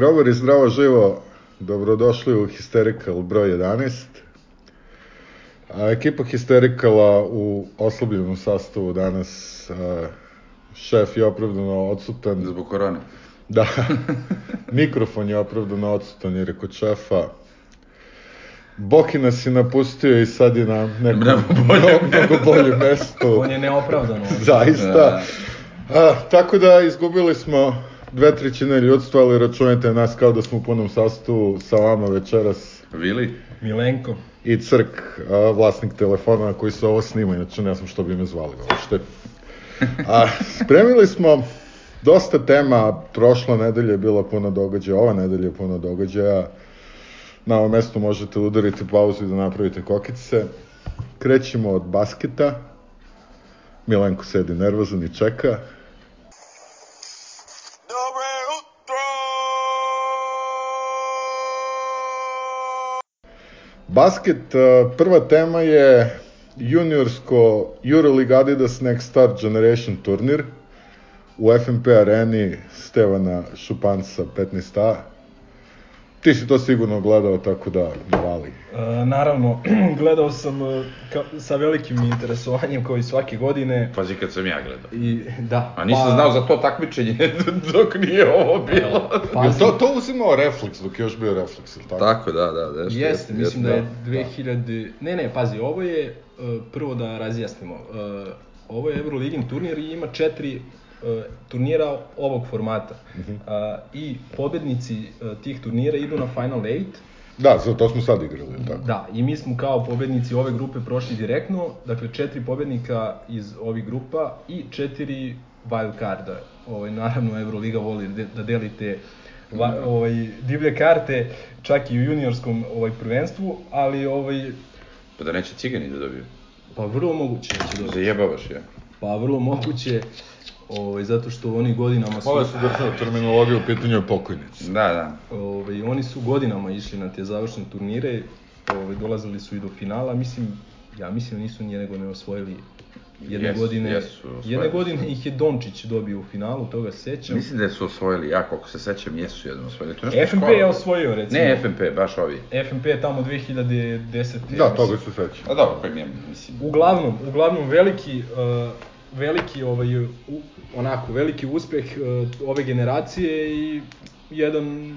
Grobar i zdravo živo, dobrodošli u Hysterical broj 11. A, ekipa Hystericala u oslabljenom sastavu danas, a, šef je opravdano odsutan. Zbog korone. Da, mikrofon je opravdano odsutan jer je kod šefa. Boki nas je napustio i sad je na nekom Na boljem mnogo, mnogo boljem mestu. On je neopravdano. Zaista. Da. A, tako da izgubili smo dve trećine ljudstva, ali računajte nas kao da smo u punom sastavu sa vama večeras Vili? Milenko. i Crk, a, vlasnik telefona na koji se ovo snima, inače ne znam što bi me zvali uopšte. A, spremili smo dosta tema, prošla nedelja je bila puno događaja, ova nedelja je puno događaja. Na ovom mestu možete udariti pauzu i da napravite kokice. Krećemo od basketa. Milenko sedi nervozan i čeka. Basket, uh, prva tema je juniorsko Euroleague Adidas Next Star Generation turnir u FNP areni Stevana Šupanca 15A. Ti si to sigurno gledao, tako da navali. E, naravno, gledao sam e, ka, sa velikim interesovanjem kao i svake godine. Pazi kad sam ja gledao. I, da. A nisam znao za to takmičenje dok nije ovo bilo. Jel Pazi, to, to uzimao refleks dok je još bio refleks, ili tako? Tako, da, da. Nešto, Jeste, mislim da je da. 2000... Ne, ne, pazi, ovo je, e, prvo da razjasnimo, e, ovo je Euroligin turnir i ima četiri turnira ovog formata. A, I pobednici e, tih turnira idu na Final 8, Da, za to smo sad igrali, tako? Da, i mi smo kao pobednici ove grupe prošli direktno, dakle četiri pobednika iz ovih grupa i četiri wild carda. Ovaj, naravno, Euroliga voli de, da delite va, ovaj, divlje karte, čak i u juniorskom ovaj, prvenstvu, ali ovaj, Pa da neće cigani da dobiju. pa vrlo moguće da će dobiti. Zajebavaš ja. Pa vrlo moguće, ovaj, zato što oni godinama su... Ovo su država terminologija u pitanju je pokojnici. Da, da. Ovaj, oni su godinama išli na te završne turnire, ovaj, dolazili su i do finala, mislim, ja mislim da nisu ni nego ne osvojili jedne Jesu, godine. jesu osvojili jedne godine ih je Dončić dobio u finalu, toga se sećam. Mislim da su osvojili, ja koliko se sećam, jesu jednom osvojili. To je FNP je osvojio, recimo. Ne FNP, baš ovi. FNP je tamo 2010. Da, ja toga se sećam. A dobro, mi je, mislim... Uglavnom, uglavnom veliki, uh, veliki ovaj, onako, veliki uspeh uh, ove generacije i jedan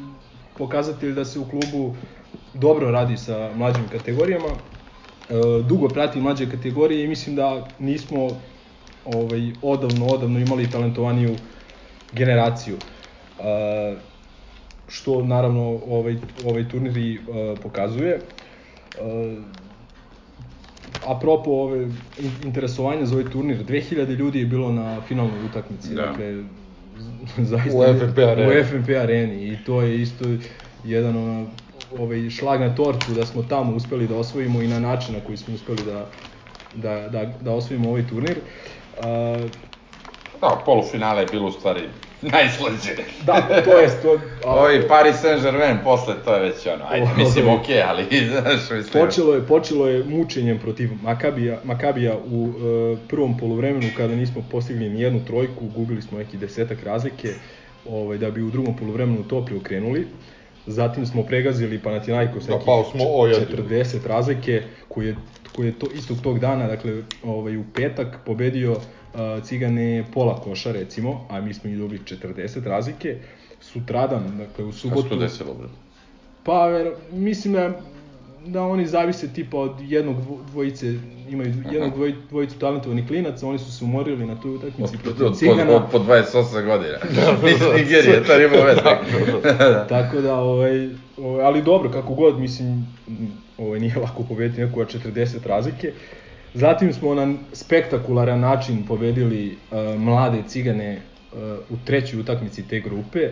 pokazatelj da se u klubu dobro radi sa mlađim kategorijama. Uh, dugo pratim mlađe kategorije i mislim da nismo ovaj, odavno, odavno imali talentovaniju generaciju. Uh, što naravno ovaj, ovaj turnir i pokazuje. Apropo ove in- interesovanja za ovaj turnir, 2000 ljudi je bilo na finalnoj utakmici, Da. dakle zaista U FNP areni. u FNP areni i to je isto jedan ono, ovaj šlag na tortu da smo tamo uspeli da osvojimo i na način na koji smo uspeli da da, da, da osvojimo ovaj turnir. Uh, Da, polufinale je bilo u stvari najslađe. da, to jest to. a- Ovi Paris Saint-Germain posle, to je već ono, ajde, mislim, okej, ali, znaš, mislim... Počelo je, počelo je mučenjem protiv Makabija, Makabija u e, prvom poluvremenu kada nismo postigli ni jednu trojku, gubili smo neki desetak razlike, ovaj, da bi u drugom poluvremenu to preokrenuli. Zatim smo pregazili Panathinaikos Da, nekih pao smo o jedan. 40 razlike, koji je, koji je to, istog tog dana, dakle ovaj, u petak, pobedio uh, Cigane pola koša recimo, a mi smo ih dobili 40 razlike. Sutradan, dakle u Kako se subotu... to desilo, bre? Pa, ver, mislim da, da oni zavise tipa od jednog dvo- dvojice, imaju jednog dvoj, dvojicu talentovanih klinaca, oni su se umorili na toj utakmici Od, protiv Cigana. od, po 28 godina. Iz Nigerije, to nema veze. Tako da, ovaj, ovaj, ali dobro, kako god, mislim, ovaj, nije lako pobediti nekoga 40 razlike. Zatim smo na spektakularan način pobedili uh, mlade cigane uh, u trećoj utakmici te grupe.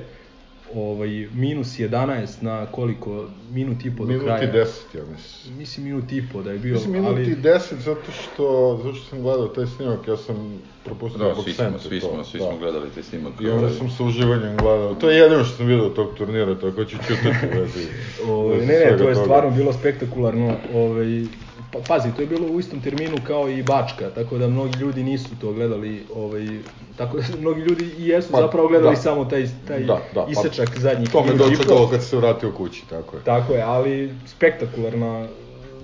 Ovaj, minus 11 na koliko, minut i po do Minut kraja. i deset, ja mislim. Mislim minut i po da je bio, Mislim, minut ali... i deset, zato što, zato što sam gledao taj snimak, ja sam propustio Da, zbog svi smo, svi to, smo, svi da. smo gledali taj snimak. I onda sam sa uživanjem gledao. To je jedino što sam vidio tog turnira, tako ću čutati u vezi. Ovaj, vezi ne, ne, to je toga. stvarno bilo spektakularno. Ovaj, Pa, pazi, to je bilo u istom terminu kao i Bačka, tako da mnogi ljudi nisu to gledali, ovaj, tako da mnogi ljudi i jesu Pa, zapravo gledali da. samo taj, taj Da, da, pa, isečak zadnjih To me po. dočekalo kad se vratio kući, tako je. Tako je, ali spektakularna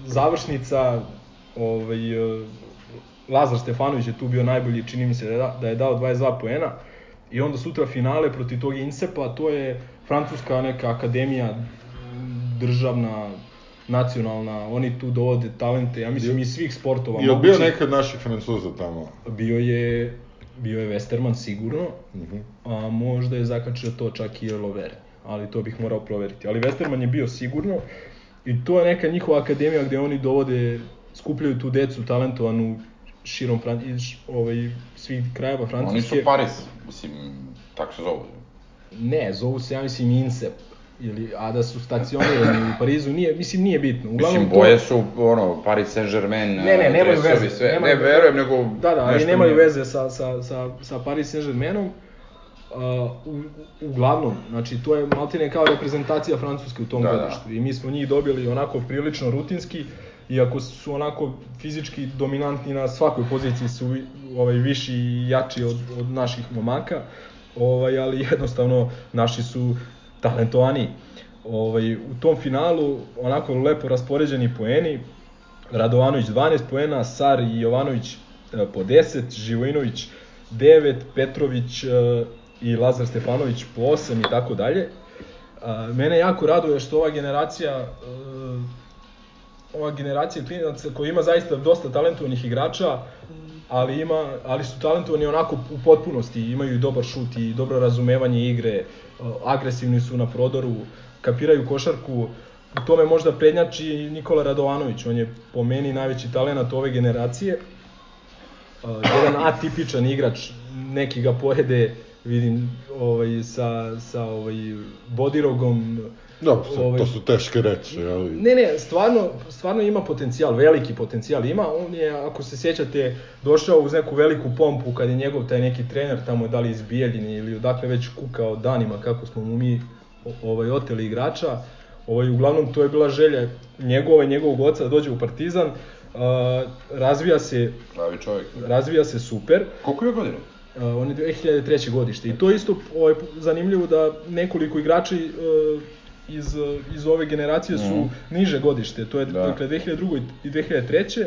završnica, ovaj, Lazar Stefanović je tu bio najbolji, čini mi se da da- da je dao 22 poena, i onda sutra finale protiv tog Insepa, to je francuska neka akademija, državna, nacionalna, oni tu dovode talente, ja mislim iz svih sportova. Je bio od naših francuza tamo? Bio je, bio je Westerman sigurno, Mhm. a možda je zakačio to čak i Lovere, ali to bih morao proveriti. Ali Westerman je bio sigurno i to je neka njihova akademija gde oni dovode, skupljaju tu decu talentovanu širom Fran iz ovaj, svih krajeva Francuske. Oni su Paris, mislim, tako se zovu. Ne, zovu se, ja mislim, INSEP. Ili, a da su stacionirani u Parizu, nije, mislim, nije bitno. Uglavnom, Mislim, boje su, ono, Paris Saint-Germain, Ne, ne, nemaju dresovi, veze. Sve. nemaju- ne, verujem, nego... Da, da, ali nemaju nije. veze sa, sa, sa, sa Paris Saint-Germainom. Uh, u, uglavnom, znači to je maltene kao reprezentacija Francuske u tom Da, da. godištu i mi smo njih dobili onako prilično rutinski, iako su onako fizički dominantni na svakoj poziciji su ovaj, viši i jači od, od naših momaka, ovaj, ali jednostavno naši su talentovani. Ovaj, u tom finalu onako lepo raspoređeni poeni, Radovanović 12 poena, Sar i Jovanović e, po 10, Živojinović 9, Petrović e, i Lazar Stefanović po 8 i tako dalje. A, Mene jako raduje što ova generacija e, ova generacija klinaca koja ima zaista dosta talentovanih igrača, ali ima ali su talentovani onako u potpunosti, imaju i dobar šut i dobro razumevanje igre, e, agresivni su na prodoru, kapiraju košarku. U tome možda prednjači Nikola Radovanović, on je po meni najveći talenat ove generacije. Uh, jedan atipičan igrač, neki ga porede, vidim, ovaj, sa, sa ovaj, bodirogom. Dobro, sad, ovaj, to su teške reči, ali... Ne, ne, stvarno, stvarno ima potencijal, veliki potencijal ima. On je, ako se sjećate, došao uz neku veliku pompu kad je njegov taj neki trener tamo da li iz Bijeljine ili odakle već kukao danima kako smo mu mi ovaj, oteli igrača. Ovaj, uglavnom, to je bila želja njegova i njegovog oca da dođe u Partizan. Uh, razvija se Pravi čovjek. razvija se super. Koliko je godina? Uh, on je 2003. godište. I to je isto ovaj, zanimljivo da nekoliko igrača uh, iz, iz ove generacije su Mhm. niže godište. To je Da. dakle 2002. i 2003.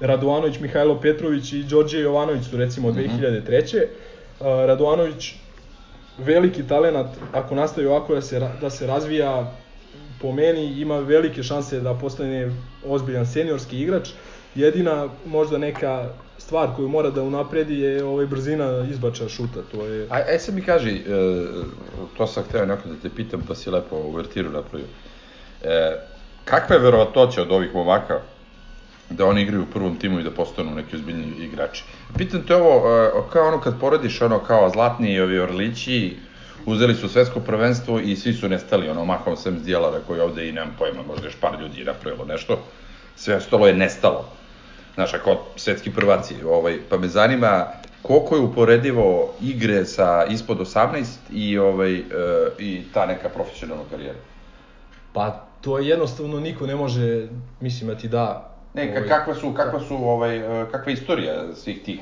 Radovanović, Mihajlo Petrović i Đorđe Jovanović su recimo Mhm. 2003. Uh, Radovanović veliki talenat ako nastavi ovako da se, da se razvija po meni ima velike šanse da postane ozbiljan seniorski igrač. Jedina možda neka stvar koju mora da unapredi je ovaj brzina izbača šuta, to je Aj, aj sad mi kaži, e, to sam hteo nekako da te pitam, pa si lepo uvertiru napravio. E, kakva je verovatnoća od ovih momaka da oni igraju u prvom timu i da postanu neki ozbiljni igrači? Pitam te ovo, e, kao ono kad porodiš ono kao Zlatni i ovi Orlići, uzeli su svetsko prvenstvo i svi su nestali, ono mahom sem Zdjelara koji ovde i nemam pojma, možda još par ljudi je napravilo nešto, sve ostalo je nestalo. Znaš, ako svetski prvaci, ovaj, pa me zanima koliko je uporedivo igre sa ispod 18 i, ovaj, e, i ta neka profesionalna karijera. pa to jednostavno niko ne može mislim da ti da Ne, ovaj, kakva su, kakva su, ovaj, e, kakva je istorija svih tih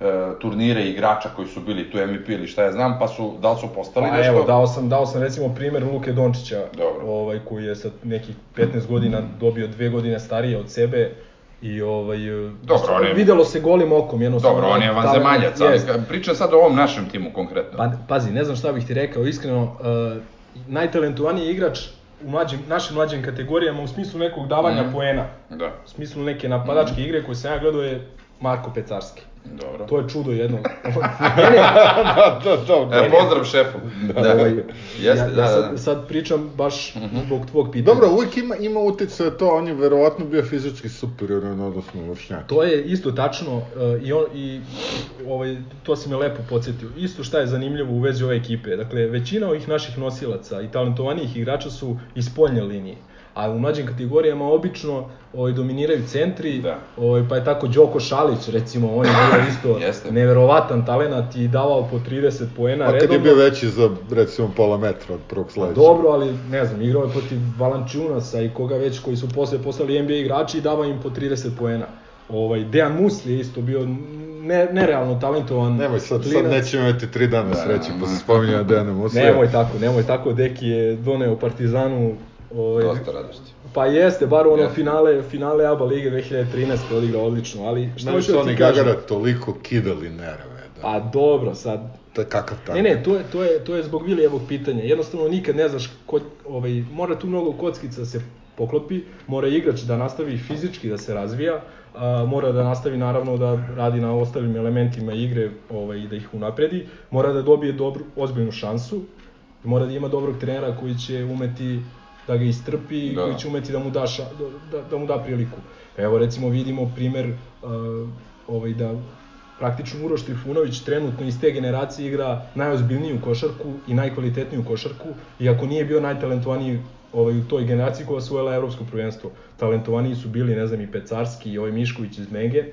e, turnira i igrača koji su bili tu MVP ili šta ja znam, pa su, da li su postali Pa nešto? evo, dao sam, dao sam recimo primer Luke Dončića, Dobro. ovaj, koji je sa nekih 15 godina dobio dve godine starije od sebe i ovaj, Dobro, on je- videlo se golim okom jednostavno. Dobro, on je talent- vanzemaljac, ali pričam sad o ovom našem timu konkretno. Pa, pazi, ne znam šta bih ti rekao, iskreno, uh, najtalentovaniji igrač u mlađim, našim mlađim kategorijama u smislu nekog davanja Mhm. poena, Da, u smislu neke napadačke igre koje sam ja gledao je Marko Pecarski. Dobro. To je čudo jedno. Mene, da, da, da, E, pozdrav šefu. Da, ovaj, Jeste, ja, da, da, sad, da. sad pričam baš Mhm. zbog tvog pitanja. Dobro, uvijek ima, ima utjecaja to, on je verovatno bio fizički superioran, odnosno vršnjak. To je isto tačno uh, i, on, i ovaj, to si me lepo podsjetio. Isto šta je zanimljivo u vezi ove ekipe. Dakle, većina ovih naših nosilaca i talentovanijih igrača su iz spoljne linije. A u mlađim kategorijama obično ovaj, dominiraju centri, Da. ovaj, pa je tako Đoko Šalić, recimo, on je bio isto Jeste. neverovatan talenat i davao po 30 poena Pa kad redovno. je bio veći za, recimo, pola metra od prvog Pa sledećeg. dobro, ali ne znam, igrao je protiv Valančunasa i koga već koji su posle postali NBA igrači i dava im po 30 poena. Ovaj, Dejan Musli je isto bio ne, nerealno talentovan. Nemoj sad, sad klinac. nećemo imati tri dana Da, sreće da, posle da. spominjanja Dejana Muslija. Nemoj tako, nemoj tako, Deki je doneo Partizanu ovaj, Dosta radosti. Pa jeste, bar ono Jeste. finale, finale ABA lige 2013. odigrao odlično, ali šta hoću su da oni ti kažem? Gagara toliko kidali nerve. Da. Pa dobro, sad, To je kakav tako. Ne, ne, to je, to je, to je zbog Vilijevog pitanja. Jednostavno nikad ne znaš, ko, ovaj, mora tu mnogo kockica da se poklopi, mora igrač da nastavi fizički da se razvija, a, mora da nastavi naravno da radi na ostalim elementima igre ovaj, i da ih unapredi, mora da dobije dobru, ozbiljnu šansu, mora da ima dobrog trenera koji će umeti da ga istrpi i Da. koji će umeti da mu da, ša, da, da mu da priliku. Evo recimo vidimo primer uh, ovaj, da praktično Uroš Trifunović trenutno iz te generacije igra najozbiljniju košarku i najkvalitetniju košarku, iako nije bio najtalentovaniji ovaj, u toj generaciji koja osvojila evropsko prvenstvo. Talentovaniji su bili, ne znam, i Pecarski i ovaj Mišković iz Mege,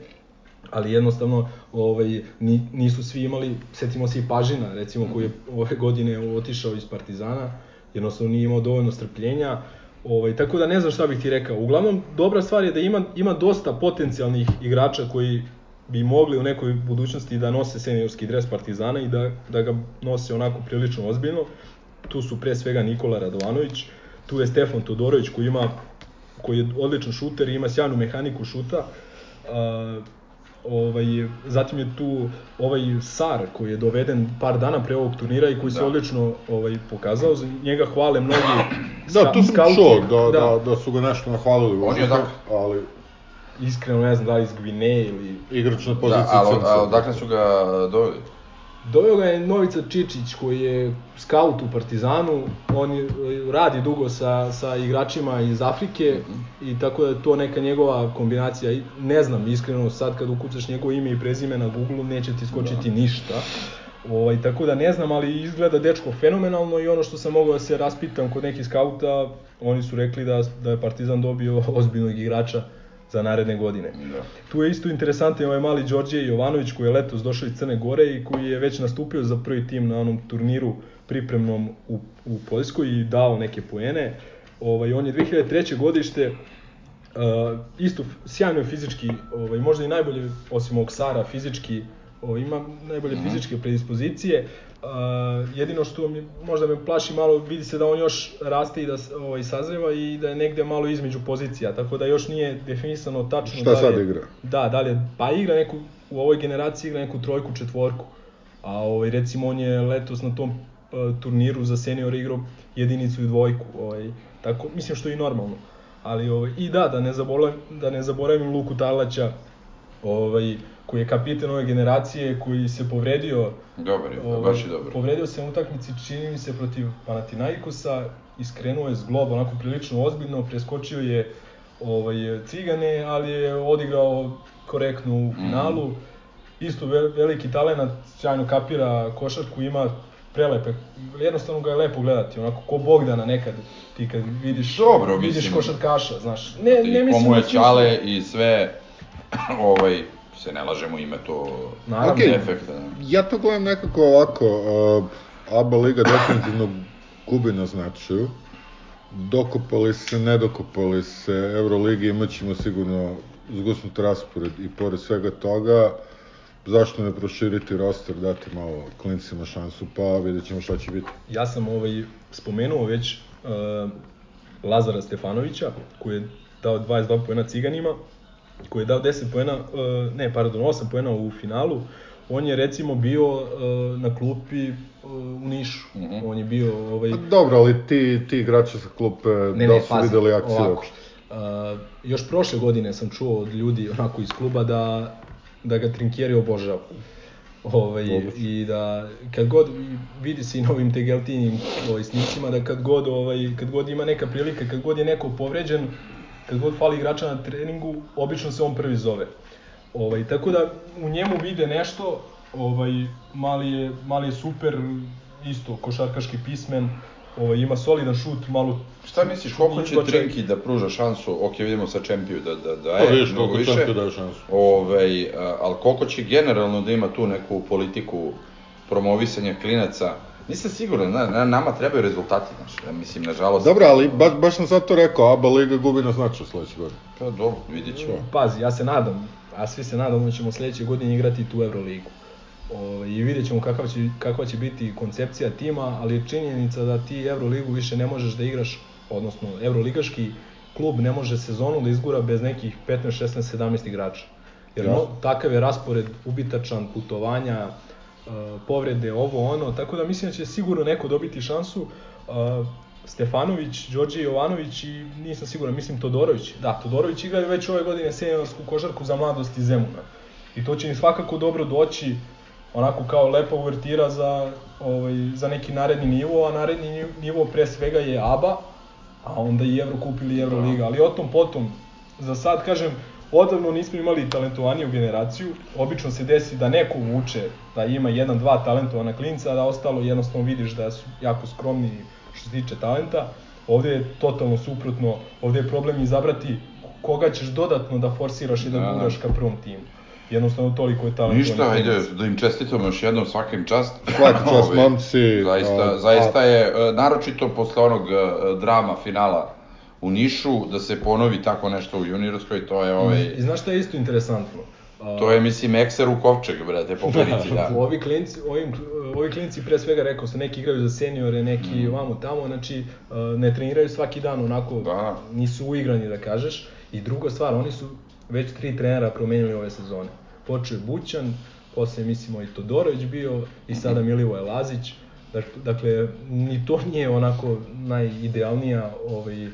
ali jednostavno ovaj, ni, nisu svi imali, setimo se i Pažina, recimo, koji je ove godine otišao iz Partizana, jednostavno nije imao dovoljno strpljenja, Ovaj, tako da ne znam šta bih ti rekao. Uglavnom, dobra stvar je da ima, ima dosta potencijalnih igrača koji bi mogli u nekoj budućnosti da nose seniorski dres Partizana i da, da ga nose onako prilično ozbiljno. Tu su pre svega Nikola Radovanović, tu je Stefan Todorović koji ima koji je odličan šuter i ima sjajnu mehaniku šuta. Uh, ovaj, zatim je tu ovaj Sar koji je doveden par dana pre ovog turnira i koji se Da. odlično ovaj, pokazao. Za njega hvale mnogi Da, tu sam čuo da, da, da, su ga nešto nahvalili. On je odak- Ali Iskreno ne znam da li iz Gvineje ili... igrač na poziciji Da, ali, centra. a odakle su ga doveli? Doveo ga je Novica Čičić koji je skaut u Partizanu, on je, radi dugo sa, sa igračima iz Afrike i tako da to neka njegova kombinacija. Ne znam, iskreno sad kad ukucaš njegovo ime i prezime na Google neće ti skočiti da. ništa. Ovaj, tako da ne znam, ali izgleda dečko fenomenalno i ono što sam mogao da se raspitam kod nekih skauta, oni su rekli da, da je Partizan dobio ozbiljnog igrača za naredne godine. Da. Tu je isto interesantan ovaj mali Đorđe Jovanović koji je letos došao iz Crne Gore i koji je već nastupio za prvi tim na onom turniru pripremnom u, u Poljskoj i dao neke poene. Ovaj, on je 2003. godište, uh, isto sjajno fizički, ovaj, možda i najbolje, osim ovog Sara, fizički, ovaj, ima najbolje Mhm. fizičke predispozicije. Uh, jedino što mi, možda me plaši malo, vidi se da on još raste i da ovaj, sazreva i da je negde malo između pozicija, tako da još nije definisano tačno Šta da li sad igra? Da, da li je, pa igra neku, u ovoj generaciji igra neku trojku, četvorku. A ovaj, recimo on je letos na tom uh, turniru za senior igrao jedinicu i dvojku. Ovaj, tako, mislim što je i normalno. Ali ovaj, i da, da ne zaboravim, da ne zaboravim Luku Tarlaća, ovaj, koji je kapitan ove generacije, koji se povredio Dobar je, Ovaj, baš je dobar. Povredio se na utakmici, čini mi se, protiv Panathinaikosa, iskrenuo je s globa onako prilično ozbiljno, preskočio je ovaj, Cigane, ali je odigrao korektno u finalu. Isto ve- veliki talenat, sjajno kapira košarku, ima prelepe, jednostavno ga je lepo gledati, onako ko Bogdana nekad, ti kad vidiš, Dobro, vidiš mislim. košarkaša, znaš. Ne, ne mislim komu je u smislu- Ćale i sve, ovaj, se ne lažemo, ima to Naravno. Okej. efekta. da. Ja to gledam nekako ovako, uh, ABA Liga definitivno gubi na značaju. Dokopali se, ne dokopali se, Euroligi imat ćemo sigurno zgusnut raspored i pored svega toga, zašto ne proširiti roster, dati malo klincima šansu, pa vidjet ćemo šta će biti. Ja sam ovaj, spomenuo već uh, Lazara Stefanovića, koji je dao 22 poena Ciganima, koji je dao 10 poena, uh, ne, pardon, 8 poena u finalu. On je recimo bio uh, na klupi uh, u Nišu. Mhm. On je bio ovaj Pa dobro, ali ti, ti igrači sa klupe, ne, da ne, su pazi, videli akciju ovako. uopšte? Uh, još prošle godine sam čuo od ljudi onako iz kluba da, da ga Trinkieri obožava. Ovaj, Dobro. I da kad god vidi se i na ovim tegeltinim ovaj, snicima da kad god, ovaj, kad god ima neka prilika, kad god je neko povređen, kad god fali igrača na treningu, obično se on prvi zove. Ovaj, tako da u njemu vide nešto, ovaj, mali, je, mali je super, isto košarkaški pismen, ovaj, ima solidan šut, malo Šta misliš, koliko će. Trinki da pruža šansu, ok, vidimo sa Čempiju da, da, da Pa je vidiš mnogo više, daje šansu. ovaj, ali koliko će generalno da ima tu neku politiku promovisanja klinaca, nisam siguran, na, na, nama trebaju rezultati, znaš, ja mislim, nažalost, Dobro, ali baš, baš sam zato rekao, ABA Liga gubi na značaju sledeće godine. pa dobro, vidit ćemo. Pazi, ja se nadam, a svi se nadamo da ćemo sledeće godine igrati tu Euroligu. Ove, I vidjet ćemo kakva će, kakva će biti koncepcija tima, ali je činjenica da ti Euroligu više ne možeš da igraš, odnosno Euroligaški klub ne može sezonu da izgura bez nekih 15, 16, 17 igrača. Jer no, takav je raspored ubitačan, putovanja, povrede, ovo ono, tako da mislim da će sigurno neko dobiti šansu. E, Stefanović, Đorđe Jovanović i nisam siguran, mislim Todorović. Da, Todorović igra već ove godine seniorsku košarku za mladost iz Zemuna. I to će im svakako dobro doći, onako kao lepa uvertira za, ovaj, za neki naredni nivo, a naredni ni- nivo pre svega je ABA, a onda i Evrokup ili Euroliga, ali o tom potom, za sad kažem, odavno nismo imali talentovaniju generaciju, obično se desi da neko vuče, da ima jedan, dva talentovana klinca, a da ostalo jednostavno vidiš da su jako skromni što se tiče talenta. Ovde je totalno suprotno, ovde je problem izabrati koga ćeš dodatno da forsiraš i da, Da, guraš ka prvom timu. Jednostavno toliko je talentovan. Ništa, ajde, da im čestitamo još jednom svakim čast. Svaka čast, Ovaj, momci. Zaista, A, zaista a- je, e, naročito posle onog e, drama finala u Nišu, da se ponovi tako nešto u juniorskoj, to je ovaj, I znaš šta je isto interesantno? To je mislim ekser u kovčeg, brate, po prilici, da. Ovi klinci, ovim, ovi klinci pre svega rekao sam, neki igraju za seniore, neki mm. vamo tamo, znači ne treniraju svaki dan onako, Da. nisu uigrani da kažeš. I druga stvar, oni su već tri trenera promenili ove sezone. Počeo je Bućan, posle mislimo i Todorović bio i sada Milivoje Lazić. Dak- Dakle, ni to nije onako najidealnija ovaj,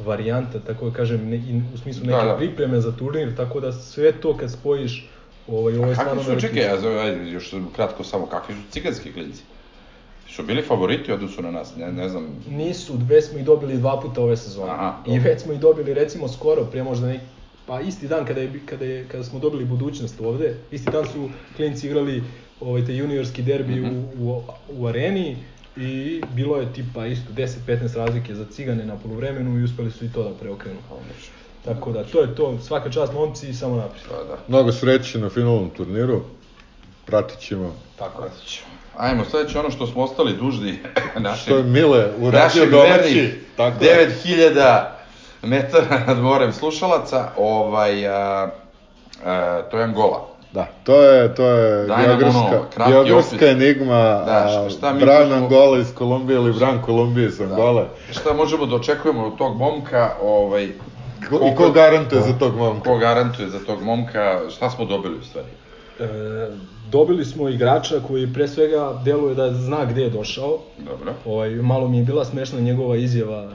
varijanta, tako da kažem, ne, i u smislu Da, neke da. pripreme za turnir, tako da sve to kad spojiš, ovaj, ovo je stvarno Kakvi su, čekaj, ja ajde, još kratko samo, kakvi su ciganski klinci? Su bili favoriti odnosu na nas, ne, ne znam, Nisu, već smo ih dobili dva puta ove sezone. Aha, I dobro. već smo ih dobili recimo skoro, prije možda neki, pa isti dan kada, je, kada, je, kada smo dobili budućnost ovde, isti dan su klinci igrali ovaj, te juniorski derbi Mhm. u, u, u areni i bilo je tipa isto 10-15 razlike za cigane na poluvremenu i uspeli su i to da preokrenu. Tako da, to je to, svaka čast momci i samo naprijed. da, da. Mnogo sreće na finalnom turniru. Pratit ćemo Tako je. Ajmo, sledeće ono što smo ostali dužni našeg, što je Mile uradio našeg domaći. vernih Tako je. 9000 metara nad morem slušalaca, ovaj, a, a, to je Angola. Da, to je, to je Daj geografska, ono, geografska enigma. Da, šta- šta mi Bran možemo- Angola iz Kolumbije ili Bran Kolumbije iz Angole. Šta možemo da očekujemo od tog momka, ovaj, Ko, I ko garantuje za tog momka? ko garantuje za tog momka, šta smo dobili u stvari? E, dobili smo igrača koji pre svega deluje da zna gde je došao, Dobro. Ovaj, malo mi je bila smešna njegova izjava,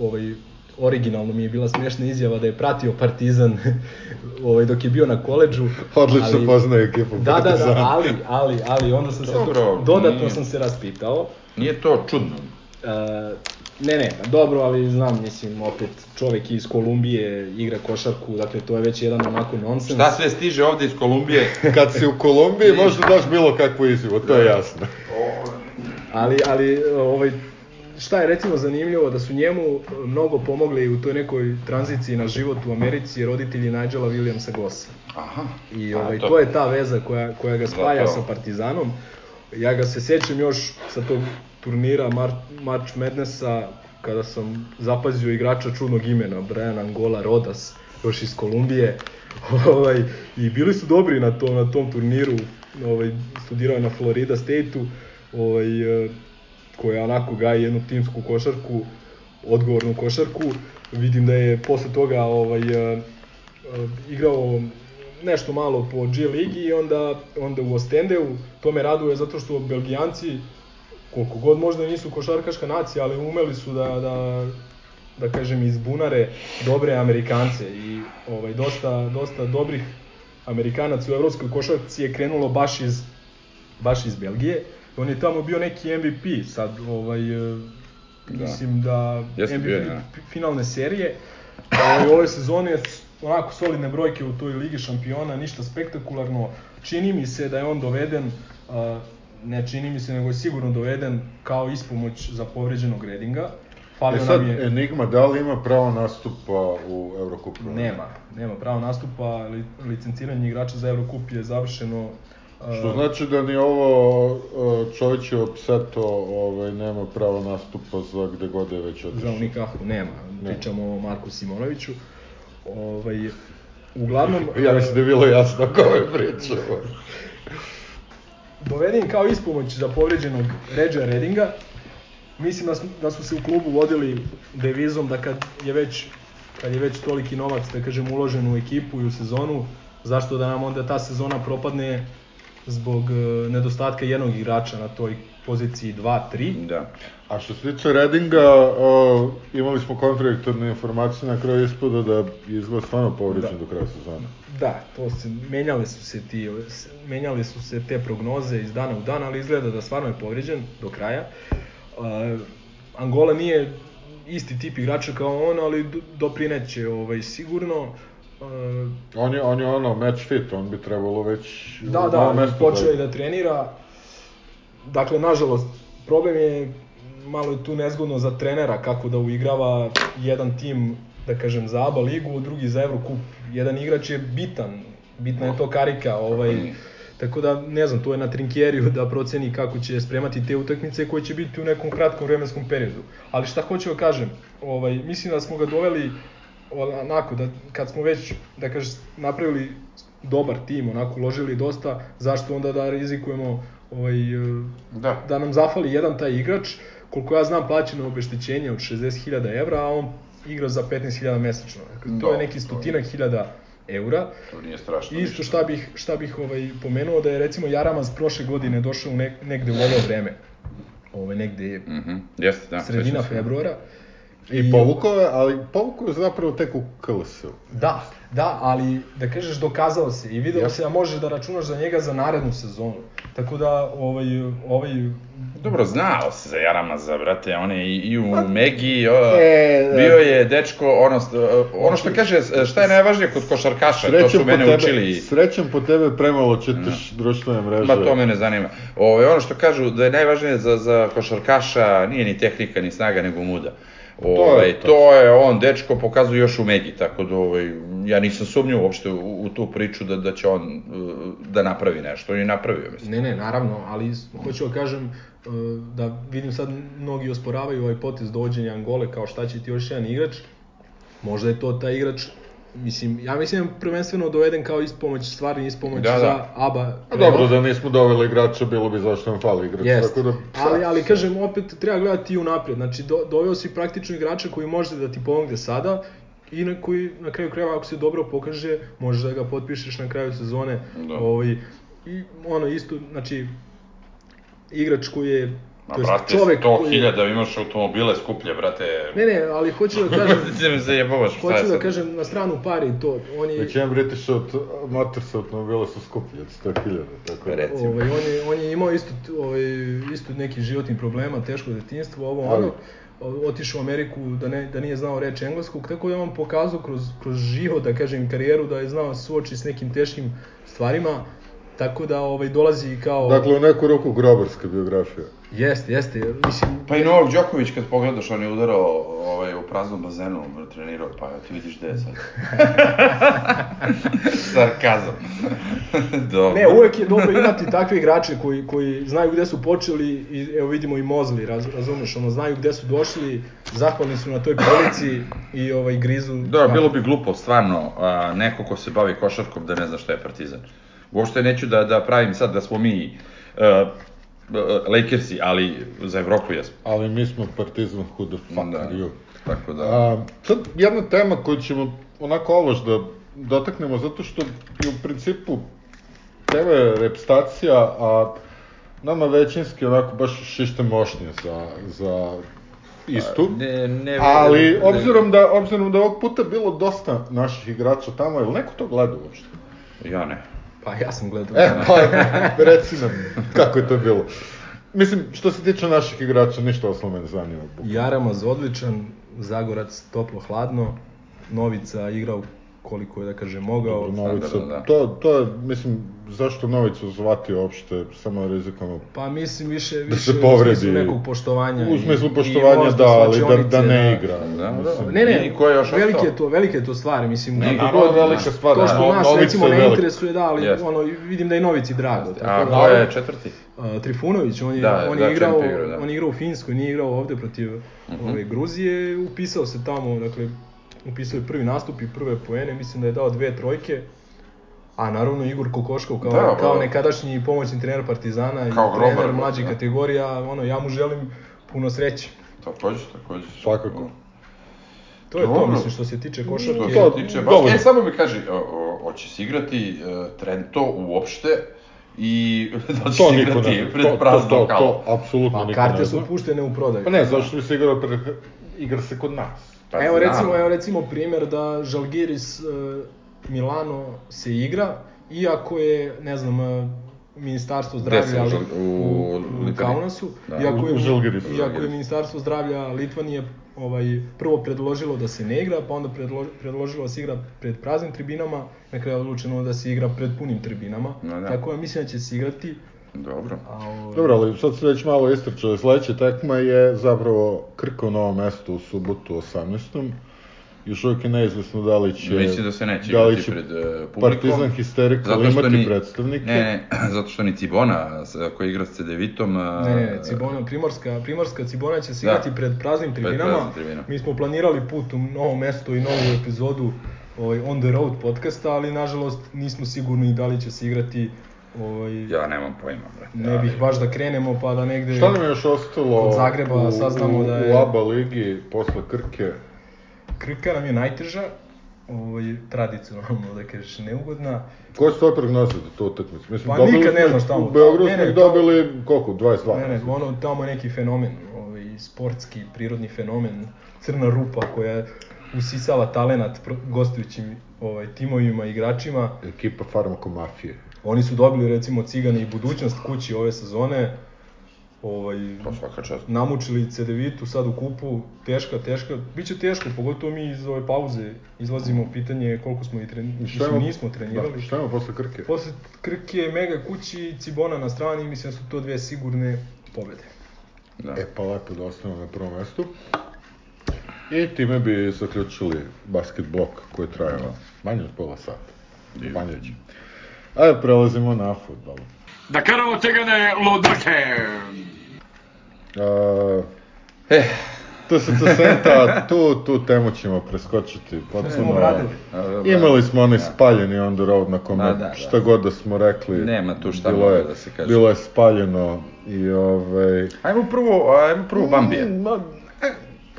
ovaj, originalno mi je bila smešna izjava da je pratio Partizan ovaj, dok je bio na koleđžu. Odlično ali- poznaje ekipu Da, da, da, Partizana. ali, ali, ali onda sam se Dobro, dodatno nije. sam se raspitao. Nije to čudno. E, ne, ne, pa dobro, ali znam, mislim, opet čovek iz Kolumbije igra košarku, dakle to je već jedan onako nonsens. Šta sve stiže ovde iz Kolumbije? Kad si u Kolumbiji možda daš bilo kakvu izjavu, to je jasno. Ali, ali ovaj, šta je recimo zanimljivo, da su njemu mnogo pomogli u toj nekoj tranziciji na život u Americi roditelji Nigela Williamsa Gossa. Aha. I ovaj, to je ta veza koja, koja ga spaja Zato. sa Partizanom. Ja ga se sećam još sa tog turnira Mar March Madnessa, kada sam zapazio igrača čudnog imena, Brian Angola Rodas, još iz Kolumbije. ovaj, I bili su dobri na tom, na tom turniru, ovaj, studirao je na Florida State-u, ovaj, eh, koja onako gaji jednu timsku košarku, odgovornu košarku. Vidim da je posle toga ovaj, eh, eh, igrao nešto malo po G ligi i onda, onda u Ostendeu. To me raduje zato što Belgijanci, koliko god možda nisu košarkaška nacija, ali umeli su da, da, da kažem, izbunare dobre Amerikance i ovaj, dosta, dosta dobrih Amerikanaca u evropskoj košarci je krenulo baš iz, baš iz Belgije. On je tamo bio neki MVP, sad ovaj, e, Da. mislim da Jeste MVP bio je, da. finalne serije. Ovaj, ove sezone onako solidne brojke u toj ligi šampiona, ništa spektakularno. Čini mi se da je on doveden a, ne čini mi se, nego je sigurno doveden kao ispomoć za povređenog Redinga. E Falio sad, nam je... Enigma, da li ima pravo nastupa u Eurokupu? Nema, nema pravo nastupa, li, licenciranje igrača za Eurocup je završeno Što znači da ni ovo uh, Čovićevo pseto ovaj, nema pravo nastupa za gde god je već za otišao. Unikahu nema, Ne. pričamo o Marku Simonoviću. Ovaj, uglavnom, Ja mislim da je bilo jasno kome pričamo. doveden kao ispomoć za povređenog Ređa Redinga. Mislim da su, da su se u klubu vodili devizom da kad je već kad je već toliki novac, da kažem, uložen u ekipu i u sezonu, zašto da nam onda ta sezona propadne zbog e, nedostatka jednog igrača na toj poziciji 2-3. Da. A što se tiče Redinga, uh, imali smo kontradiktorne informacije na kraju ispada da je izgled stvarno povređen Da. do kraja sezone. Da, to se, menjale su se ti, menjale su se te prognoze iz dana u dan, ali izgleda da stvarno je povređen do kraja. Uh, Angola nije isti tip igrača kao on, ali do- doprineće ovaj, sigurno. Uh, On je, on je ono match fit, on bi trebalo već da, da, mesto počeo je da trenira. Dakle, nažalost, problem je malo je tu nezgodno za trenera kako da uigrava jedan tim, da kažem, za ABA ligu, drugi za Evrokup. Jedan igrač je bitan, bitna je to karika, ovaj, tako da, ne znam, to je na Trinkjeriju da proceni kako će spremati te utakmice koje će biti u nekom kratkom vremenskom periodu. Ali šta hoću da kažem, ovaj, mislim da smo ga doveli onako, da kad smo već, da kažem, napravili dobar tim, onako, uložili dosta, zašto onda da rizikujemo ovaj, eh, Da. da nam zafali jedan taj igrač, koliko ja znam plaćeno obeštećenje od 60.000 evra, a on igra za 15.000 mesečno. Dakle, to Da, je neki to stotinak hiljada eura. To nije strašno. I isto ništa. šta bih, šta bih ovaj, pomenuo da je recimo Jaramaz prošle godine došao u nek, negde u ovo vreme. Ovaj, negde Mhm, jeste, da. sredina sećam se. I povukao je, ali povukao je zapravo tek u KLS-u. Da, da, ali da kažeš dokazao se i video se da možeš da računaš za njega za narednu sezonu. Tako da ovaj ovaj Dobro, znao se za Jaramaza, brate, on je i, i u Megi, o, E, bio je dečko, ono, ono što kaže, šta je najvažnije kod košarkaša, to su mene tebe, učili. Srećem po tebe premalo čitaš društvene mreže. Ma to me ne zanima. Ove, ono što kažu da je najvažnije za, za košarkaša nije ni tehnika ni snaga nego muda. Ove, je to, je on, dečko pokazuje još u Megi, tako da ovaj, ja nisam sumnjao uopšte u, u tu priču da, da će on uh, da napravi nešto. On je napravio, mislim. Ne, ne, naravno, ali hoću da kažem e, da vidim sad mnogi osporavaju ovaj potez dovođenja Angole kao šta će ti još jedan igrač. Možda je to taj igrač Mislim, ja mislim da prvenstveno doveden kao ispomoć, stvarni ispomoć Da, da. za ABA. A dobro, da nismo doveli igrača, bilo bi zašto nam fali igrač. Jest. Tako da, ali, ali kažem, opet treba gledati i unapred. Znači, do, doveo si praktično igrača koji može da ti pomogne sada i na koji, na kraju krajeva, ako se dobro pokaže, možeš da ga potpišeš na kraju sezone. Da. Ovaj, I ono isto, znači, igrač koji je, Ma, to brate, čovek 100 koji hiljada imaš automobile skuplje, brate. Ne, ne, ali hoću da kažem, Ti me zajebavaš, šta hoću da kažem na stranu pari to. On je, Većina British aut Motors automobila su skuplji od 100.000, tako da. Recimo. Ovaj, on, je, on je imao isto, ovaj, isto neki životnih problema, teško detinjstvo, ovo Ali- ono, otišao u Ameriku da, ne, da nije znao reč engleskog, tako da je on pokazao kroz, kroz život, da kažem, karijeru, da je znao se suoči s nekim teškim stvarima, tako da ovaj, dolazi kao... Dakle, u neku ruku grobarska biografija. Jeste, jeste, mislim... Pa i Novak Đoković kad pogledaš, on je udarao ovaj, u praznom bazenu, trenirao, pa evo ti vidiš gde je sad. Sarkazam. Dobro. Ne, uvek je dobro imati takve igrače koji, koji znaju gde su počeli i evo vidimo i Mozli, raz, razumeš, ono, znaju gde su došli, zahvalni su na toj prilici i ovaj, grizu... Da, bilo bi glupo, stvarno, a, neko ko se bavi košarkom da ne zna šta je Partizan. Uopšte neću da, da pravim sad da smo mi uh, Lakersi, ali za Evropu jesmo. Ali mi smo Partizan who the fuck Da. are you? Tako da... A, sad, jedna tema koju ćemo onako ološ da dotaknemo, zato što je u principu TV repstacija, a nama većinski onako baš šište mošnje za, za istu. Ne, ne, Ali, ne- obzirom da, obzirom da je ovog puta bilo dosta naših igrača tamo, je li neko to gleda uopšte? Ja ne. Pa ja sam gledao. E, pa, reci nam, kako je to bilo? Mislim, što se tiče naših igrača, ništa osnovno me ne zanima. Jaramaz odličan, Zagorac toplo hladno, Novica igrao koliko je, da kažem, mogao. Novica, standardno, da. to, to je, mislim, zašto Novicu zvati uopšte, samo rizikom Pa mislim više, Da više se povredi. u smislu nekog poštovanja. U i- smislu i poštovanja možda da, ali da, da ne igra. Da, mislim. da. Ne, ne, I ko je još velike ostao? to, velike to stvari, mislim, Ne, naravno god, je velika stvar, to da, što no- nas recimo ne interesuje, da, ali Jeste. ono, vidim da je Novici drago. A Tako, ko je četvrti? Uh, Trifunović, on je, Da, on da, je igrao, igrao, da. Mhm. on je igrao u Finskoj, nije igrao ovde protiv ove, Gruzije, upisao se tamo, dakle, upisao je prvi nastup i prve poene, mislim da je dao dve trojke, a naravno Igor Kokoškov kao, Da, kao ba. nekadašnji pomoćni trener Partizana i Kao trener grobar, mlađih da. kategorija, ono, ja mu želim puno sreće. Takođe, takođe. Svakako. To je to, Dobro. mislim, što se tiče košarke. Što To- se tiče baš, e, samo mi kaži, hoće se igrati uh, Trento uopšte i da li će To se igrati pred To, to, praznom to, halom? to, apsolutno Pa niko karte ne su zna. puštene u prodaju. Pa ne, zašto bi se igrao pre... igra se kod nas. Pa evo znam. recimo, evo recimo primjer da Žalgiris e, Milano se igra, iako je, ne znam, e, ministarstvo zdravlja u ali- Žal- u u, u? Kaunasu, Da. iako, je, U Žalgirisu, iako je ministarstvo zdravlja Litvanije ovaj, prvo predložilo da se ne igra, pa onda predlo, predložilo da se igra pred praznim tribinama, na kraju je odlučeno da se igra pred punim tribinama, No, da. tako da mislim da će se igrati. Dobro. A, ovaj, Dobro, ali sad se već malo istrčali. Sledeća tekma je zapravo Krka u novom mestu u subotu 18. Još uvijek je neizvesno da li će... Mislim da se neće da igrati će pred uh, publikom. Partizan što imati ni- predstavnike. Ne, ne, zato što ni Cibona, koji igra s Cedevitom... a, Ne, ne, Cibona, Primorska, Primorska Cibona će se Da. igrati pred praznim tribinama. praznim tribinama. Mi smo planirali put u novo mesto i novu epizodu ovaj, On the Road podcasta, ali nažalost nismo sigurni da li će se igrati ovaj, Ja nemam pojma, brate. ne bih baš da krenemo pa da negde... Šta nam je još ostalo Kod Zagreba u, saznamo u, da je- u ABA ligi posle Krke? Krka nam je najteža, ovaj, tradicionalno da kažeš neugodna. Koje su tvoje prognoze za tu utakmicu? Mislim, Pa dobili nikad ne smo- znaš tamo. U Beogradu smo ih tamo- dobili, koliko, 22? Ne, ne, ono tamo je neki fenomen, ovaj, sportski, prirodni fenomen, crna rupa koja je usisala talenat gostujućim ovaj, timovima, igračima. Ekipa farmakomafije. Oni su dobili recimo Cigane i budućnost kući ove sezone. Ovaj, To svaka čast. namučili Cedevitu sad u kupu, teška, teška, biće teško, pogotovo mi iz ove pauze izlazimo u pitanje koliko smo i trenirali, Šta imamo- nismo trenirali. Da, šta imamo posle Krke? Posle Krke, Mega kući Cibona na strani, mislim da su to dve sigurne pobede. Da. E pa lepo da ostanemo na prvom mestu. I time bi zaključili basket blok koji je trajao manje od pola sata. Panjeći. Ajde, prelazimo na futbol. Da karamo cegane ludake. Uh, Eh, to se to senta, tu, tu temu ćemo preskočiti. smo Potpuno, dobro. Imali smo onaj spaljeni on the road na kome Ma da, da. šta god da smo rekli. Nema tu šta bilo je, da se kaže. Bilo je spaljeno i ovaj... Ajmo prvo, ajmo prvo Bambije. Mm, ma,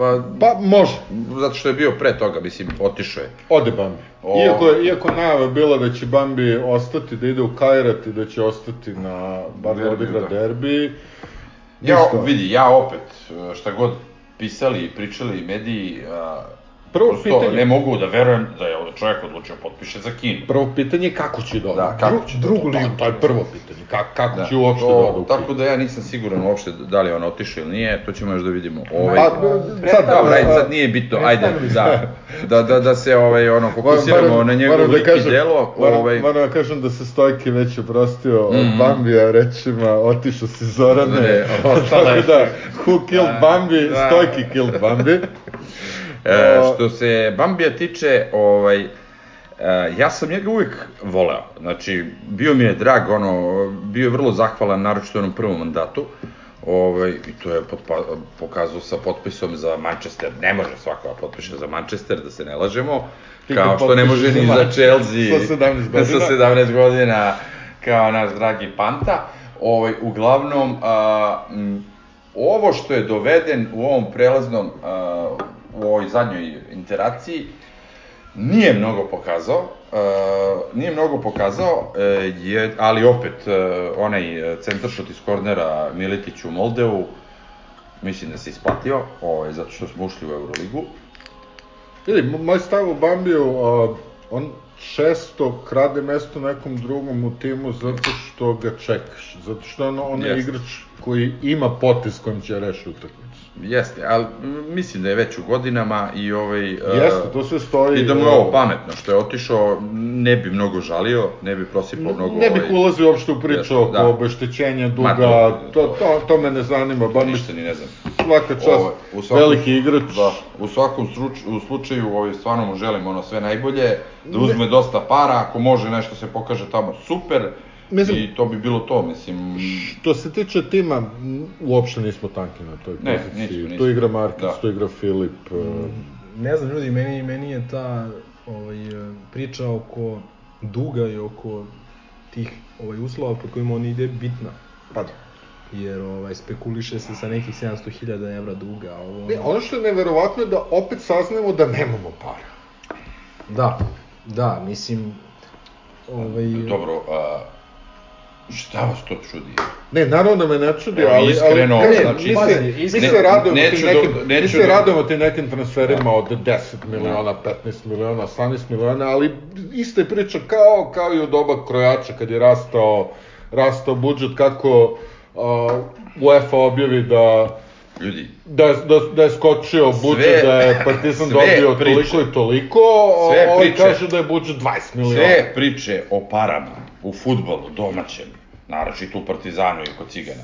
Pa, Pa može, zato što je bio pre toga, mislim, otišao je. ode Bambi. O. Iako, je, iako je najava bila da će Bambi ostati, da ide u Kairat i da će ostati na, bar da Derbiju, odigra da. derbi. Ja, Ništa. vidi, ja opet, šta god pisali i pričali mediji, a, Prvo prosto pitanje- ne mogu da verujem da je ovaj čovjek odlučio potpiše za Kinu. Prvo pitanje je kako će da ode. Da, kako će da drugu ligu. To, to je prvo pitanje. Kako, kako Da, će uopšte to- da u Tako da ja nisam siguran uopšte da li je on otišao ili nije, to ćemo još da vidimo. Ovaj, Pa, sad, Dobro, ajde, a, sad nije bitno, ajde, da, da, da, da se ovaj, ono, fokusiramo Moram- na njegov moram da lik i delo. Moram, Ovaj, moram da kažem da se Stojke već oprostio od Mhm. Bambija rečima, otišao si Zorane, Ne, ostale tako da, who killed Bambi, da. Stojki killed Bambi. E, što se Bambija tiče, ovaj, e, ja sam njega uvijek voleo. Znači, bio mi je drag, ono, bio je vrlo zahvalan, naročito u onom prvom mandatu. Ovaj, I to je potpa, pokazao sa potpisom za Manchester. Ne može svako da potpiše za Manchester, da se ne lažemo. Ti Kao što ne može ni za Chelsea. sa 17 godina. sa 17 godina, kao naš dragi Panta. Ovaj, uglavnom, a, m, ovo što je doveden u ovom prelaznom, a, u ovoj zadnjoj interakciji, nije mnogo pokazao, uh, nije mnogo pokazao, e, je, ali opet uh, onaj centaršot iz kornera Militić u Moldevu, mislim da se isplatio, ovaj, zato što smo ušli u Euroligu. Mo- moj stav u Bambiju, a, on često krade mesto nekom drugom u timu zato što ga čekaš. Zato što ono, on je igrač koji ima potez kojim će reši utakmicu. Jeste, ali mm, mislim da je već u godinama i ovaj... e, Jeste, to sve stoji. I da mu je e, ovo pametno, što je otišao, ne bi mnogo žalio, ne bi prosipao mnogo... Ne bih ovaj, ulazio uopšte u priču oko da. obeštećenja duga, Ma, to- to, to, to me ne zanima, bar Ništa ni ne znam. svaka čast, Ovaj, u svakom- veliki igrač. Da, u svakom u slučaju ovaj, stvarno mu želim ono sve najbolje, da uzme dosta para, ako može nešto se pokaže tamo super, Mislim- i to bi bilo to, mislim, Što se tiče tima, uopšte nismo tanki na toj Ne, poziciji. nismo, nismo. Tu igra Markić, Da. tu igra Filip. e, Ne znam, ljudi, meni, meni je ta ovaj, e, priča oko duga i oko tih ovaj, uslova pod kojima on ide bitna. Pa da. Jer ovaj, spekuliše se sa nekih 700.000 evra duga. Ovo, Ne, ono što je neverovatno je da opet saznajemo da nemamo para. Da, da, mislim, ovaj, dobro, a, šta vas to čudi? Ne, naravno da me ne čudi, Evo, ali, iskreno, ali, ne, znači- mi se, mi se radujemo tim da- nekim, mi neću se da- radujemo tim nekim transferima od 10 miliona, 15 miliona, 18 miliona, ali ista je priča kao, kao i u doba krojača kad je rastao, rastao budžet, kako uh, UEFA objavi da Ljudi, da, da, da je skočio budžet, da je Partizan dobio priče. toliko i toliko, Sve ovaj priče. kaže da je budžet 20 miliona. sve priče o parama u futbolu domaćem, naročito u Partizanu i kod Cigana,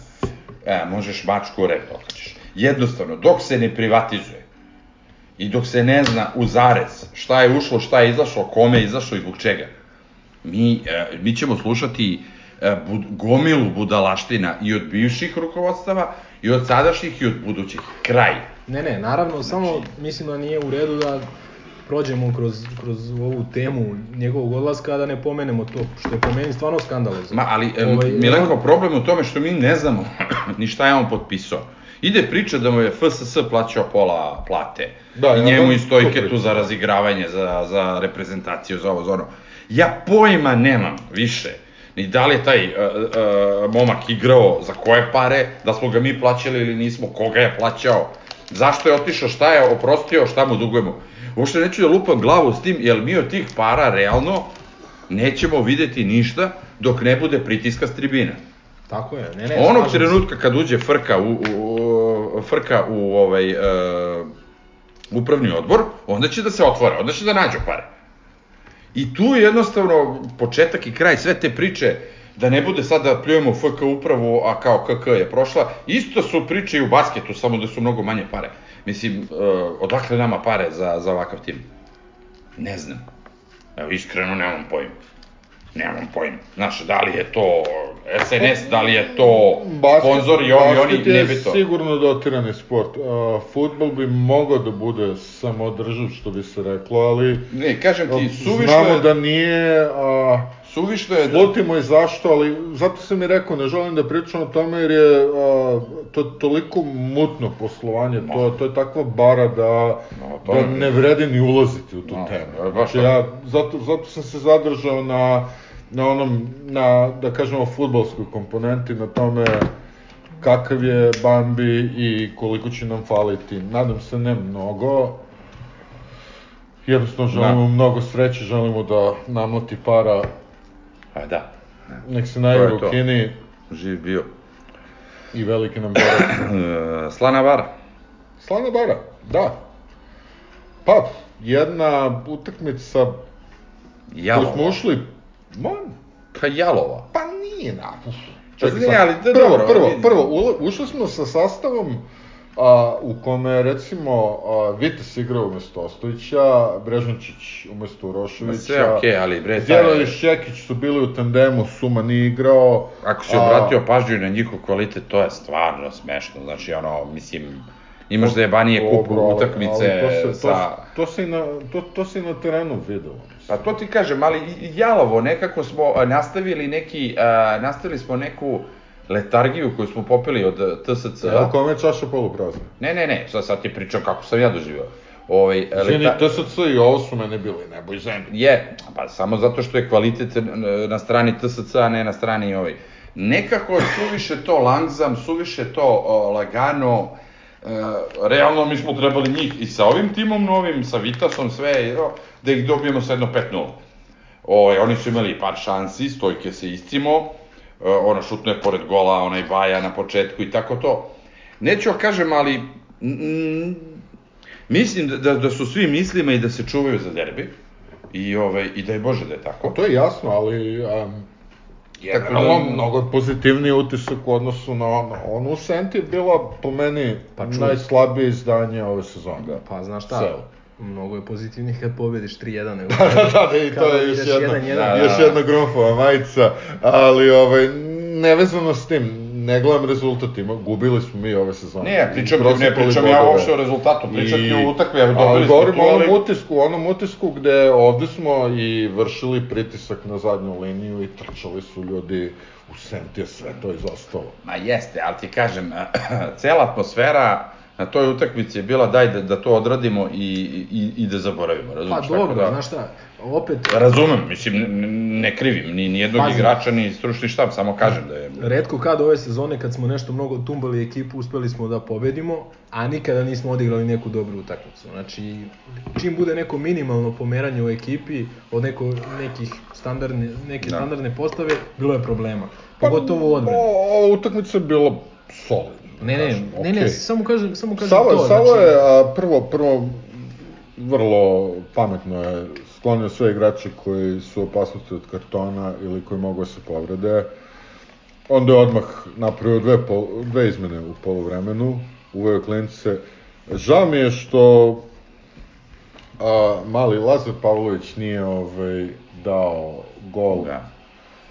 e, možeš mačku u rep da. Jednostavno, dok se ne privatizuje i dok se ne zna u zarez šta je ušlo, šta je izašlo, kome je izašlo i zbog čega, mi, e, mi ćemo slušati e, bud, gomilu budalaština i od bivših rukovodstava, i od sadašnjih, i od budućih. Kraj. Ne, ne, naravno, samo mislim da nije u redu da prođemo kroz, kroz ovu temu njegovog odlaska, da ne pomenemo to, što je po meni stvarno skandalozno. Ma, ali, Ovaj, ovaj, Milenko, problem je u tome što mi ne znamo ni šta je on potpisao. Ide priča da mu je FSS plaćao pola plate. Da, I njemu i to stojketu priča. za razigravanje, za, za reprezentaciju, za ovo, za ono. Ja pojma nemam više. Ni da li je taj uh, uh, momak igrao, za koje pare, da smo ga mi plaćali ili nismo, koga je plaćao, zašto je otišao, šta je oprostio, šta mu dugujemo. Uopšte neću da lupam glavu s tim, jer mi od tih para realno nećemo videti ništa dok ne bude pritiska s tribina. Tako je, ne, ne. Onog trenutka kad uđe frka u, u, u frka u ovaj uh, upravni odbor, onda će da se otvore, onda će da nađu pare. I tu je jednostavno početak i kraj sve te priče da ne bude sad da pljujemo FK upravu, a kao KK je prošla. Isto su priče i u basketu, samo da su mnogo manje pare. Mislim, uh, odakle nama pare za, za ovakav tim? Ne znam. Evo, iskreno nemam pojma. Nemam pojma. Znaš, da li je to SNS, da li je to sponsor i oni, je ne bi to. sigurno dotirani sport. Uh, futbol bi mogao da bude samodrživ, što bi se reklo, ali Ne, kažem ti, suvišno znamo je, da nije, a, suvišno je da... slutimo i zašto, ali zato sam i rekao, ne želim da pričam o tome jer je a, to toliko mutno poslovanje, to, to je takva bara da, No, da ne vredi ni ulaziti u tu No, temu. Znači, ja, zato, zato sam se zadržao na, na onom, na, da kažemo, futbolskoj komponenti, na tome kakav je Bambi i koliko će nam faliti. Nadam se ne mnogo. Jednostavno želimo Da. mnogo sreće, želimo da namlati para, A da, nek se najgore u. Kini živ bio. i veliki nam borac. E, Slana Vara. Slana bara, da. Pa, jedna utakmica koju smo Jalova. ušli, ma, Pa Jalova. pa nije na... Pa Čekaj ne, sad. ali da, prvo, dobro, prvo, prvo, ušli smo sa sastavom a, u kome je, recimo, a, Vites igrao umesto Ostojića, Brežničić umesto Uroševića, Sve okej, ali bre, taj- Zdjelović i Šćekić su bili u tandemu, Suma nije igrao. Ako si a, obratio pažnju na njihov kvalitet, to je stvarno smešno. Znači, ono, mislim, imaš da je banije kupu utakmice to se, sa... To, to, se i na, to, to se i na terenu videlo. Pa to ti kažem, ali jalovo, nekako smo a, nastavili neki, a, nastavili smo neku letargiju koju smo popili od TSC. Evo kome je čaša poluprazna. Ne, ne, ne, sad, sad ti pričam kako sam ja doživao. Ovaj, Izvini, leta- TSC i ovo su mene bili nebo i zemlje. Je, pa samo zato što je kvalitet na strani TSC, a ne na strani ovaj. Nekako suviše to langzam, suviše to o, lagano, realno mi smo trebali njih i sa ovim timom novim, sa Vitasom, sve, evo, da ih dobijemo sa jedno 5-0. Ovaj, oni su imali par šansi, Stojke se iscimo, e, ona šutno je pored gola, onaj Baja na početku i tako to. Neću da kažem, ali mm, mislim da, da, da su svi mislima i da se čuvaju za derbi. I, ovaj, I da je Bože da je tako. To je jasno, ali um, Tako Tako da- mnogo pozitivniji utisak u odnosu na ono. Ono u Senti je bila, po meni, Pa najslabije izdanje ove sezone. Da. Pa znaš šta, Seo. Mnogo je pozitivnijih kad pobediš 3-1 nego... Da, da, da, i to je još jedna, jedan, jedan. Da, da, još jedna gromfova majica, ali ovaj, nevezano s tim, ne gledam rezultat, ima, gubili smo mi ove sezone. Ne, pričam, ne pričam ja uopšte o rezultatu, pričam ti o utakmi, evo ali dobili smo govorim tu, onom ali... utisku, onom utisku gde ovde smo i vršili pritisak na zadnju liniju i trčali su ljudi u Senti, je sve to izostalo. Ma jeste, ali ti kažem, cela atmosfera na toj utakmici je bila daj da, da to odradimo i, i, i da zaboravimo, Pa razumiješ? Tako dobro, da, znaš šta, opet, Razumem, mislim, ne, krivim ni, ni jednog Pazi. igrača, ni stručni štab, samo kažem da je... redko kad ove sezone kad smo nešto mnogo tumbali ekipu, uspeli smo da pobedimo, a nikada nismo odigrali neku dobru utakmicu. Znači, čim bude neko minimalno pomeranje u ekipi od neko, nekih standardne, neke Da. standardne postave, bilo je problema. Pogotovo u odbrani. O, ova utakmica je bila solidna. Ne, ne, kažem, ne, ne, samo kažem, samo kažem Savo, to. Savo znači, je, a, prvo, prvo, vrlo pametno je sklonio sve igrače koji su u opasnosti od kartona ili koji mogu da se povrede. Onda je odmah napravio dve, pol, dve izmene u polovremenu, uveo klince. Žao mi je što a, mali Lazar Pavlović nije ovaj, dao gol, Da.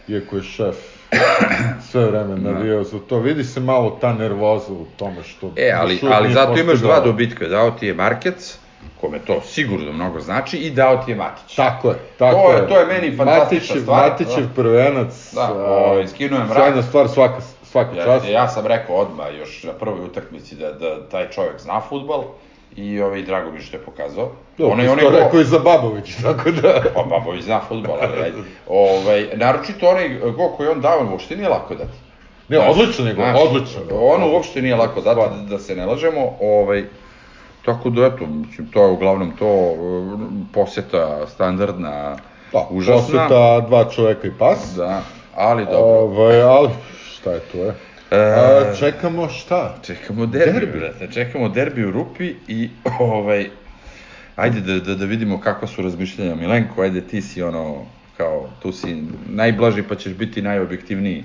iako je šef sve vreme navijao za to. Vidi se malo ta nervoza u tome što... E, ali, ali zato imaš dva dobitka, dao ti je Markec, kome to sigurno mnogo znači, i dao ti je Matić. Tako je, tako To je- to je meni fantastična stvar. Matićev Da. prvenac, Da, a, ovaj, skinuo je mrak. Sjajna stvar svaka, svaka Ja, čast. ja sam rekao odmah još na prvoj utakmici da, da taj čovjek zna futbal i ovaj, drago mi je što je pokazao. Dobro, onaj, onaj je gol- rekao i za Babović, tako da... Pa Babović zna futbol, ali ajde. Ovaj, naročito onaj gol koji je on dao, uopšte nije lako dati. Ne, Znaš, odličan je gol, znaš, odličan. Ono uopšte nije lako dati, da, da se ne lažemo. Ovaj, tako da, eto, mislim, to je uglavnom to poseta standardna, Da, užasna. poseta dva čoveka i pas. Da, ali dobro. Ovaj, ali, šta je to, je? E, A, čekamo šta? Čekamo derbi, Derbi. brate, čekamo derbi u Rupi i ovaj, ajde da, da, da vidimo kakva su razmišljanja. Milenko, ajde ti si ono, kao, tu si najblaži pa ćeš biti najobjektivniji,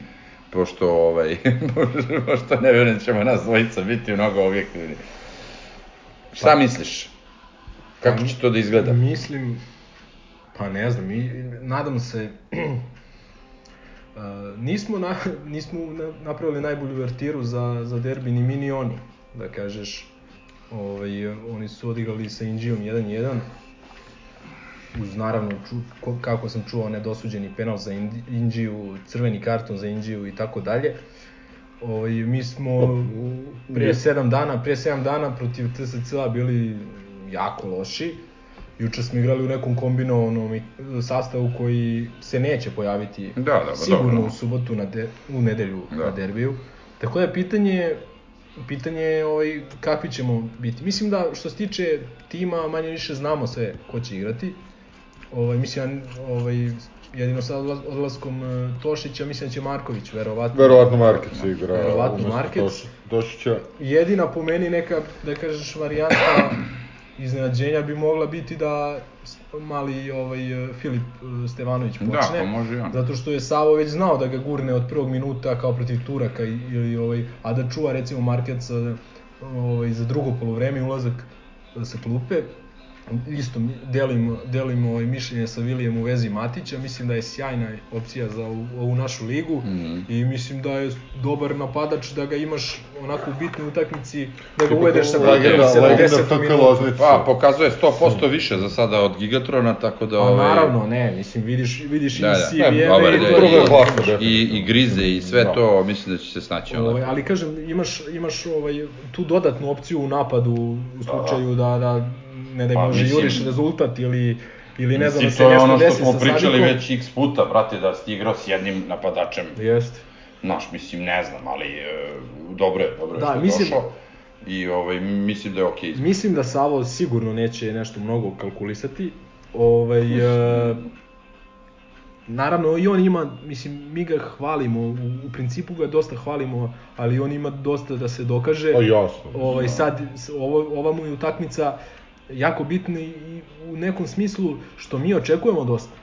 pošto, ovaj, pošto ne vjerujem da ćemo nas dvojica biti mnogo objektivni. Šta misliš? Kako će to da izgleda? Mislim, pa ne znam, i, nadam se, nismo, na, nismo na, napravili najbolju vertiru za, za derbi ni mi ni oni, da kažeš. Ovaj, oni su odigrali sa Inđijom 1-1, uz naravno ču, ko, kako sam čuo nedosuđeni penal za Inđiju, crveni karton za Inđiju i tako dalje. Ovaj, mi smo prije 7 dana, prije 7 dana protiv TSC-a bili jako loši. Juče smo igrali u nekom kombinovanom i- sastavu koji se neće pojaviti Da, da, sigurno dobro. u subotu na de, u nedelju Da. na derbiju. Tako da je pitanje pitanje je ovaj, kakvi ćemo biti. Mislim da što se tiče tima manje više znamo sve ko će igrati. Ovaj, mislim, ovaj, jedino sa odla- odlaskom e, Tošića, mislim da će Marković, verovatno. Verovatno Markić igra Verovatno. Toš- Tošića. Jedina po meni neka, da kažeš, varijanta iznenađenja bi mogla biti da mali ovaj, Filip e, Stevanović počne. Da, pa može on. Zato što je Savo već znao da ga gurne od prvog minuta kao protiv Turaka i- ili ovaj a da čuva recimo Market sa ovaj za drugo poluvreme ulazak sa klupe. Isto delim delim ovaj mišljenje sa Vilijem u vezi Matića, mislim da je sjajna opcija za ovu, ovu našu ligu Mhm. i mislim da je dobar napadač da ga imaš onako u bitnoj utakmici da ga uvedeš sa legenda 70 FK minuta. Pa, pokazuje 100% više za sada od Gigatrona, tako da... Pa ovaj, naravno, ne, mislim vidiš vidiš Da, i da. CV-eve Ne, Dobar, i da, i, i, i grize i sve Da. to, mislim da će se snaći onda. Ovaj, ali kažem, imaš, imaš ovaj, tu dodatnu opciju u napadu u slučaju da, da ne da Pa, može mislim- juriš rezultat ili, ili ne znam, da se to je nešto ono što desi smo sa pričali Sadikom. već x puta, brate, da si igrao s jednim napadačem. Jeste. Znaš, mislim, ne znam, ali e, dobro je, dobro je Da, što je mislim- došao. i ovaj, mislim da je okej. Okay. Mislim da Savo sigurno neće nešto mnogo kalkulisati. Ovaj, e, naravno i on ima, mislim, mi ga hvalimo, u, u principu ga dosta hvalimo, ali on ima dosta da se dokaže. Pa jasno. Ovaj, sad, ovo, ova mu je utakmica jako bitna i u nekom smislu što mi očekujemo dosta.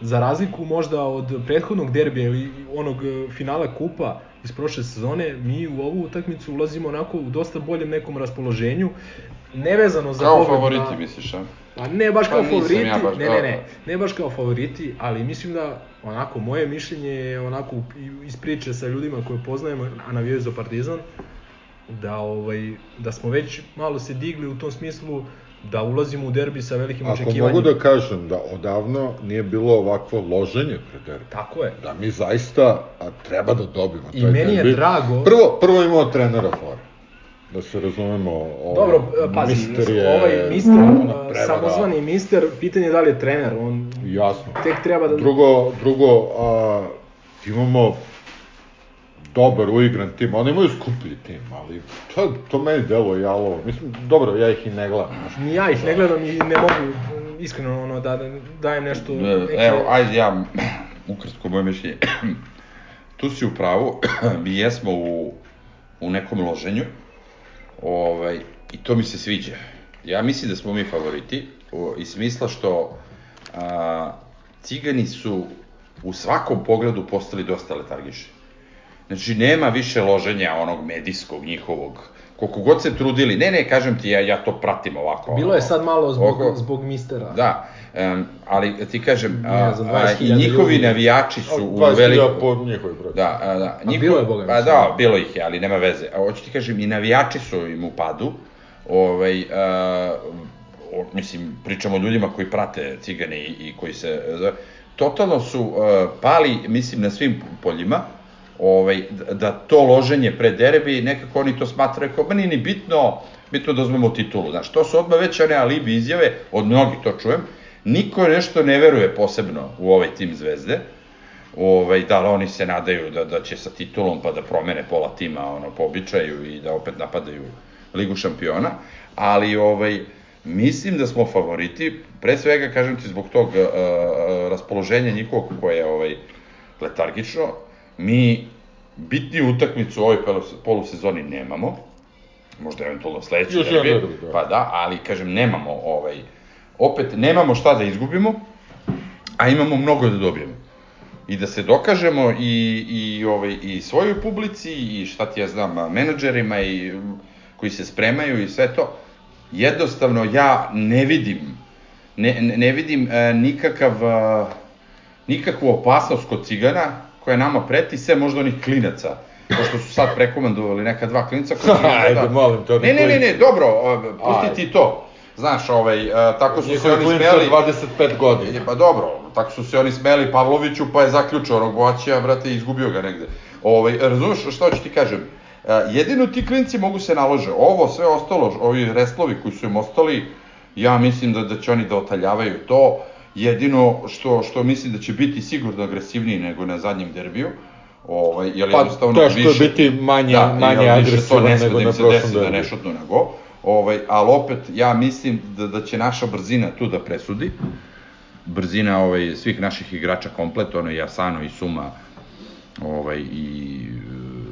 Za razliku možda od prethodnog derbija ili onog e, finala kupa iz prošle sezone, mi u ovu utakmicu ulazimo onako u dosta boljem nekom raspoloženju, nevezano za Kao favoriti, na- misliš, a? Pa ne baš Pa kao favoriti, ja baš, ne, ne, ne, ne baš kao favoriti, ali mislim da onako moje mišljenje je onako iz priče sa ljudima koje poznajemo, a navijaju za Partizan, da ovaj da smo već malo se digli u tom smislu da ulazimo u derbi sa velikim Ako očekivanjima. mogu da kažem da odavno nije bilo ovakvo loženje pred derbi. Tako je. Da mi zaista a, treba da dobimo I taj meni je derbi. drago- Prvo, prvo imamo trenera fore. Da se razumemo, ovaj, Dobro, pazi, mister je... ovaj mister, ona a, prevara. samozvani mister, pitanje je da li je trener, on Jasno. tek treba da... Drugo, drugo, a, imamo dobar uigran tim, oni imaju skuplji tim, ali to, to meni deluje jalovo. Mislim, dobro, ja ih i ne gledam. znaš. Ni ja ih ne gledam i ne mogu iskreno ono da da dajem nešto... neke- Evo, ajde ja, ukratko moje mišljenje. tu si u pravu, mi jesmo u, u nekom loženju, ovaj, i to mi se sviđa. Ja mislim da smo mi favoriti, u, iz smisla što a, cigani su u svakom pogledu postali dosta letargični. Znači, nema više loženja onog medijskog njihovog, koliko god se trudili, ne, ne, kažem ti, ja, ja to pratim ovako. Bilo je sad malo zbog, Oko- zbog mistera. Da, um, ali ti kažem, Ne a, a, i 20.000 njihovi ljudi. navijači su u 20.000 velikom... po njihovoj broj. Da, a, da. A bilo je, boga Pa da, bilo ih je, ali nema veze. A hoću ti kažem, i navijači su im u padu. Ovaj, a, o, mislim, pričamo o ljudima koji prate cigane i, i koji se... totalno su a, pali, mislim, na svim poljima. Ovaj, da- to loženje pred derbi, nekako oni to smatraju kao, ma nije ni bitno, bitno da uzmemo titulu. Znaš, to su odmah već one alibi izjave, od mnogih to čujem. Niko nešto ne veruje posebno u ovaj tim Zvezde ovaj, da li oni se nadaju da, da će sa titulom pa da promene pola tima ono, po običaju i da opet napadaju Ligu šampiona, ali ovaj, mislim da smo favoriti, pre svega kažem ti zbog tog uh, raspoloženja njihovog koje je ovaj, letargično, mi bitniju utakmicu u ovoj polu- polusezoni nemamo, možda eventualno sledeći Još derbi, derbi, da. pa da, ali kažem nemamo ovaj, opet nemamo šta da izgubimo, a imamo mnogo da dobijemo. I da se dokažemo i, i, ovaj, i svojoj publici i šta ti ja znam, menadžerima i koji se spremaju i sve to, jednostavno ja ne vidim, ne, ne, ne vidim e, nikakav, e, nikakvu opasnost kod cigana koja nama preti, sve možda onih klinaca, pošto su sad prekomandovali neka dva klinica koji su Ajde, molim oni Ne, ne, ne, ne, dobro, pusti ti to. Znaš, ovaj, tako su se oni smeli... od 25 godina. E, Pa dobro, tako su se oni smeli Pavloviću, pa je zaključao onog boćija, brate, i izgubio ga negde. Ovaj, razumeš šta hoću ti kažem? Jedino ti klinci mogu se nalože. Ovo sve ostalo, ovi restlovi koji su im ostali, ja mislim da, da će oni da otaljavaju to. Jedino što, što mislim da će biti sigurno agresivniji nego na zadnjem derbiju. Ovaj, jer Pa, jednostavno teško je biti manje- manje više to agresivan ne sme nego da im na se prošlom desi da derbiju. ne šutnu na go. Ovaj, ali opet, ja mislim da, da će naša brzina tu da presudi brzina ovaj, svih naših igrača komplet, ono i Asano i Suma, ovaj, i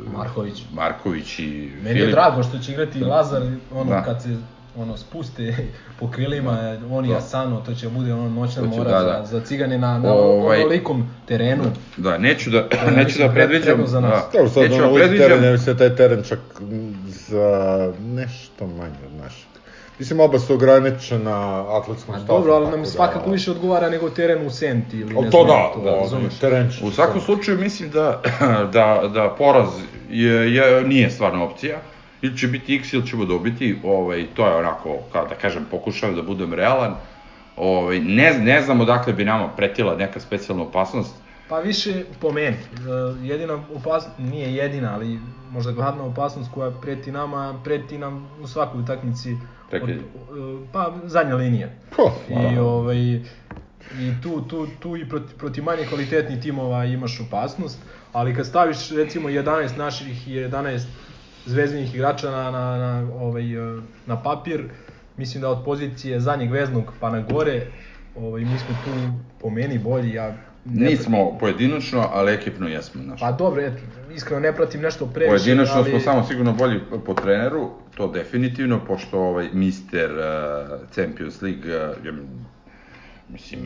Marković. Marković i Meni je Filip. drago što će igrati Lazar, ono, Da. kad se ono spuste po krilima, on i Da. Asano, to će bude ono noćna To će, mora da, za, da. za cigane na, na Ovaj- ovolikom terenu. Da, neću da, je, neću da predviđam, za nas. da, Dobro, sad neću ono da lik teren, ja predviđam, mislim da taj teren čak za nešto manje od našeg. Mislim, oba su ograničena atletskom stazom. dobro, ali nam da- svakako više odgovara nego teren u Senti ili ne to znam, da, to, da, razumeš. terenčić. U svakom slučaju mislim da, da, da poraz je, je, nije stvarno opcija. Ili će biti x ili ćemo dobiti, ovaj, to je onako, kao da kažem, pokušavam da budem realan. Ovaj, ne, ne znam odakle bi nama pretila neka specijalna opasnost. Pa više po meni. E, Jedina opasnost, nije jedina, ali možda glavna opasnost koja preti nama, preti nam u svakoj utakmici. Prekid. e, pa zadnja linija. Pa, I ovaj i tu, tu, tu i proti, proti manje kvalitetnih timova imaš opasnost, ali kad staviš recimo 11 naših i 11 zvezdinih igrača na, na, na, ovaj, e, na papir. Mislim da od pozicije zadnjeg veznog pa na gore, ovaj, mi smo tu po meni bolji. Ja ne- Nismo pojedinačno, ali ekipno jesmo. Znaš. Pa dobro, eto, iskreno ne pratim nešto previše, Pojedinačno ali... smo samo sigurno bolji po treneru, to definitivno, pošto ovaj Mister uh, Champions League, uh, mislim,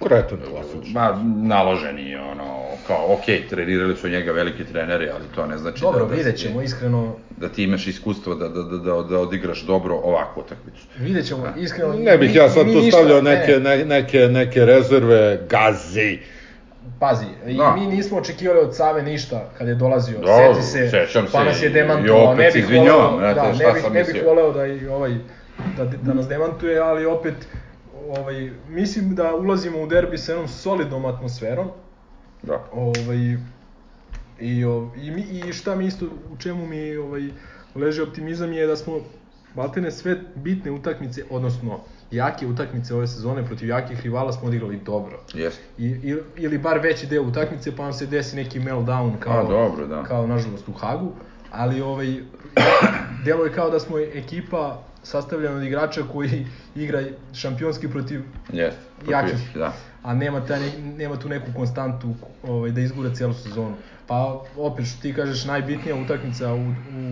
Kretan klasično. ma, naloženi, ono, kao, ok, trenirali su njega veliki treneri, ali to ne znači Dobro, da, da, vidjet si- ćemo, iskreno, da ti imaš iskustvo da, da, da, da, da odigraš dobro ovakvu utakmicu. vidjet ćemo, iskreno... Ne bih ja sad tu ništa- stavljao ne, neke, ne, neke, neke rezerve, gazi. Pazi, i Da. mi nismo očekivali od Save ništa kad je dolazio, Dobro, seti se, sećam pa se nas je demantovao, i opet ne bih voleo, da, ne bih, ne bih voleo da, i ovaj, da, da nas demantuje, ali opet, ovaj, mislim da ulazimo u derbi sa jednom solidnom atmosferom, Da. ovaj, i, o- i, mi, i šta mi isto, u čemu mi ovaj, leži optimizam je da smo maltene sve bitne utakmice, odnosno jake utakmice ove sezone protiv jakih rivala smo odigrali dobro. Jeste. I, ili, ili bar veći deo utakmice pa vam se desi neki meltdown kao, A, dobro, da. kao nažalost u Hagu, ali ovaj, delo je kao da smo ekipa sastavljena od igrača koji igra šampionski protiv Jeste. jakih, Da. a nema, ne- nema tu neku konstantu ovaj, da izgura celu sezonu. Pa opet što ti kažeš najbitnija utakmica u,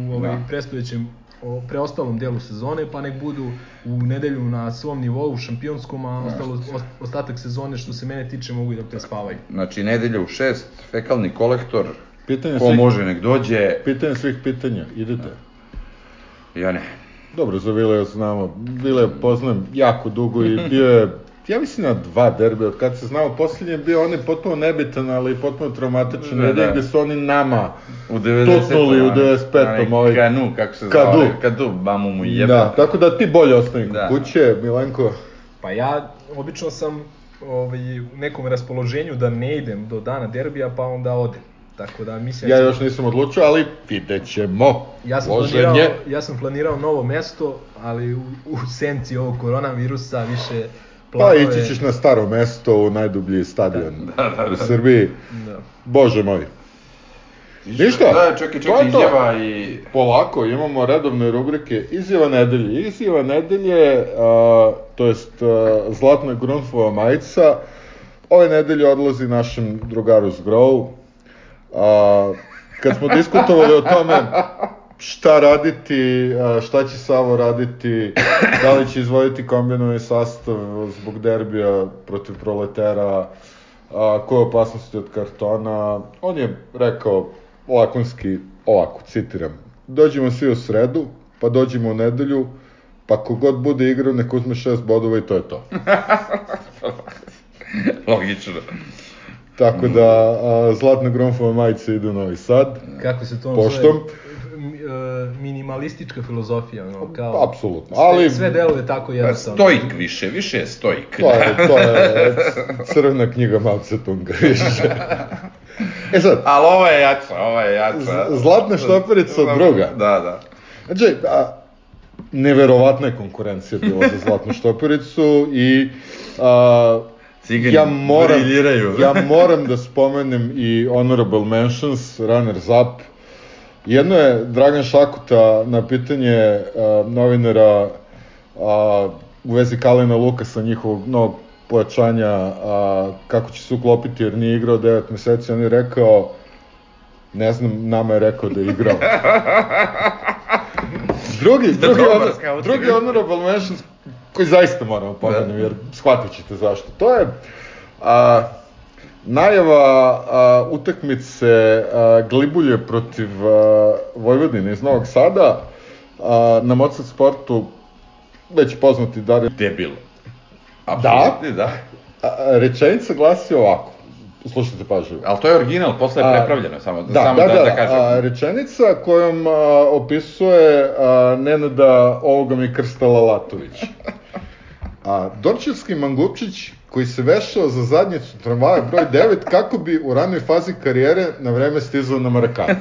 u ovaj, Da. predstojećem o preostalom delu sezone, pa nek budu u nedelju na svom nivou šampionskom, a ostalo, ost- ostatak sezone što se mene tiče mogu i da prespavaju. Znači, nedelja u šest, fekalni kolektor, Pitanje ko svih, može nek dođe, pitanje svih pitanja, idete. ja ne. Dobro, za Vile znamo, Vile poznajem jako dugo i bio je, ja mislim na dva derbe, od kad se znamo, posljednji je bio on je potpuno nebitan, ali potpuno traumatičan, Da, jer da. gde su oni nama, U 90. Tutnuli u 95. ovaj- Kanu, kako se Kadu. zove, Kadu, mamu mu jebe. da, tako da ti bolje ostani Da. kuće, Milenko. Pa ja obično sam ovaj, u nekom raspoloženju da ne idem do dana derbija, pa onda odem. Tako da mislim... Ja da još nisam odlučio, ali vidjet ćemo. Ja sam, Loženje. planirao, ja sam planirao novo mesto, ali u, u senci ovog koronavirusa više Pa planove... ići ćeš na staro mesto u najdublji stadion u Srbiji. Da. Bože moj. Ništa. Da, čekaj, To čekaj, je to. izjava i... Polako, imamo redovne rubrike Izjava nedelje. Izjava nedelje, a, to jest a, Zlatna Grunfova majica, ove nedelje odlazi našem drugaru Zgrow. A, kad smo diskutovali o tome šta raditi, šta će Savo raditi, da li će izvoditi kombinovani sastav zbog derbija protiv proletera, a, koje opasnosti od kartona, on je rekao lakonski ovako, citiram, dođemo svi u sredu, pa dođemo u nedelju, pa kogod bude igrao nek uzme šest bodova i to je to. Logično. Tako da a, Zlatna Gromfova majica ide u Novi Sad. Kako se to Poštom. zove? E, minimalistička filozofija, ono, kao... Apsolutno, ali- Sve, sve deluje tako Pa jednostavno. stojik više, više je stojik. To je, to je crvena knjiga Mao Tse-tunga, više. E sad, Ali ovo je jača, ovo je jača. Zlatna štoperica druga. Da, da. Znači, a, neverovatna je konkurencija bila za zlatnu štopericu i a, Cigani ja moram, briljiraju. ja moram da spomenem i honorable mentions, runners up. Jedno je Dragan Šakuta na pitanje a, novinara a, u vezi Kalina Lukasa, njihovog novog pojačanja, a, kako će se uklopiti jer nije igrao 9 meseci, on je rekao, ne znam, nama je rekao da je igrao. drugi, drugi, scout. drugi honorable mentions koji zaista moramo pomenem, jer shvatit ćete zašto. To je a, najava a, utakmice a, Glibulje protiv a, Vojvodine iz Novog Sada a, na Mocat sportu već poznati Dario Debil. Apsolutni, da. A, a, rečenica glasi ovako, slušajte pažljivo. Ali to je original, posle je A, prepravljeno, samo Da, samo da, da, da, da, kažem. A, rečenica kojom a, opisuje a, Nenada ovoga mi Krstala Latović. A, Dorčevski mangupčić koji se vešao za zadnjicu tramvaja broj 9 kako bi u ranoj fazi karijere na vreme stizao na Marakanu.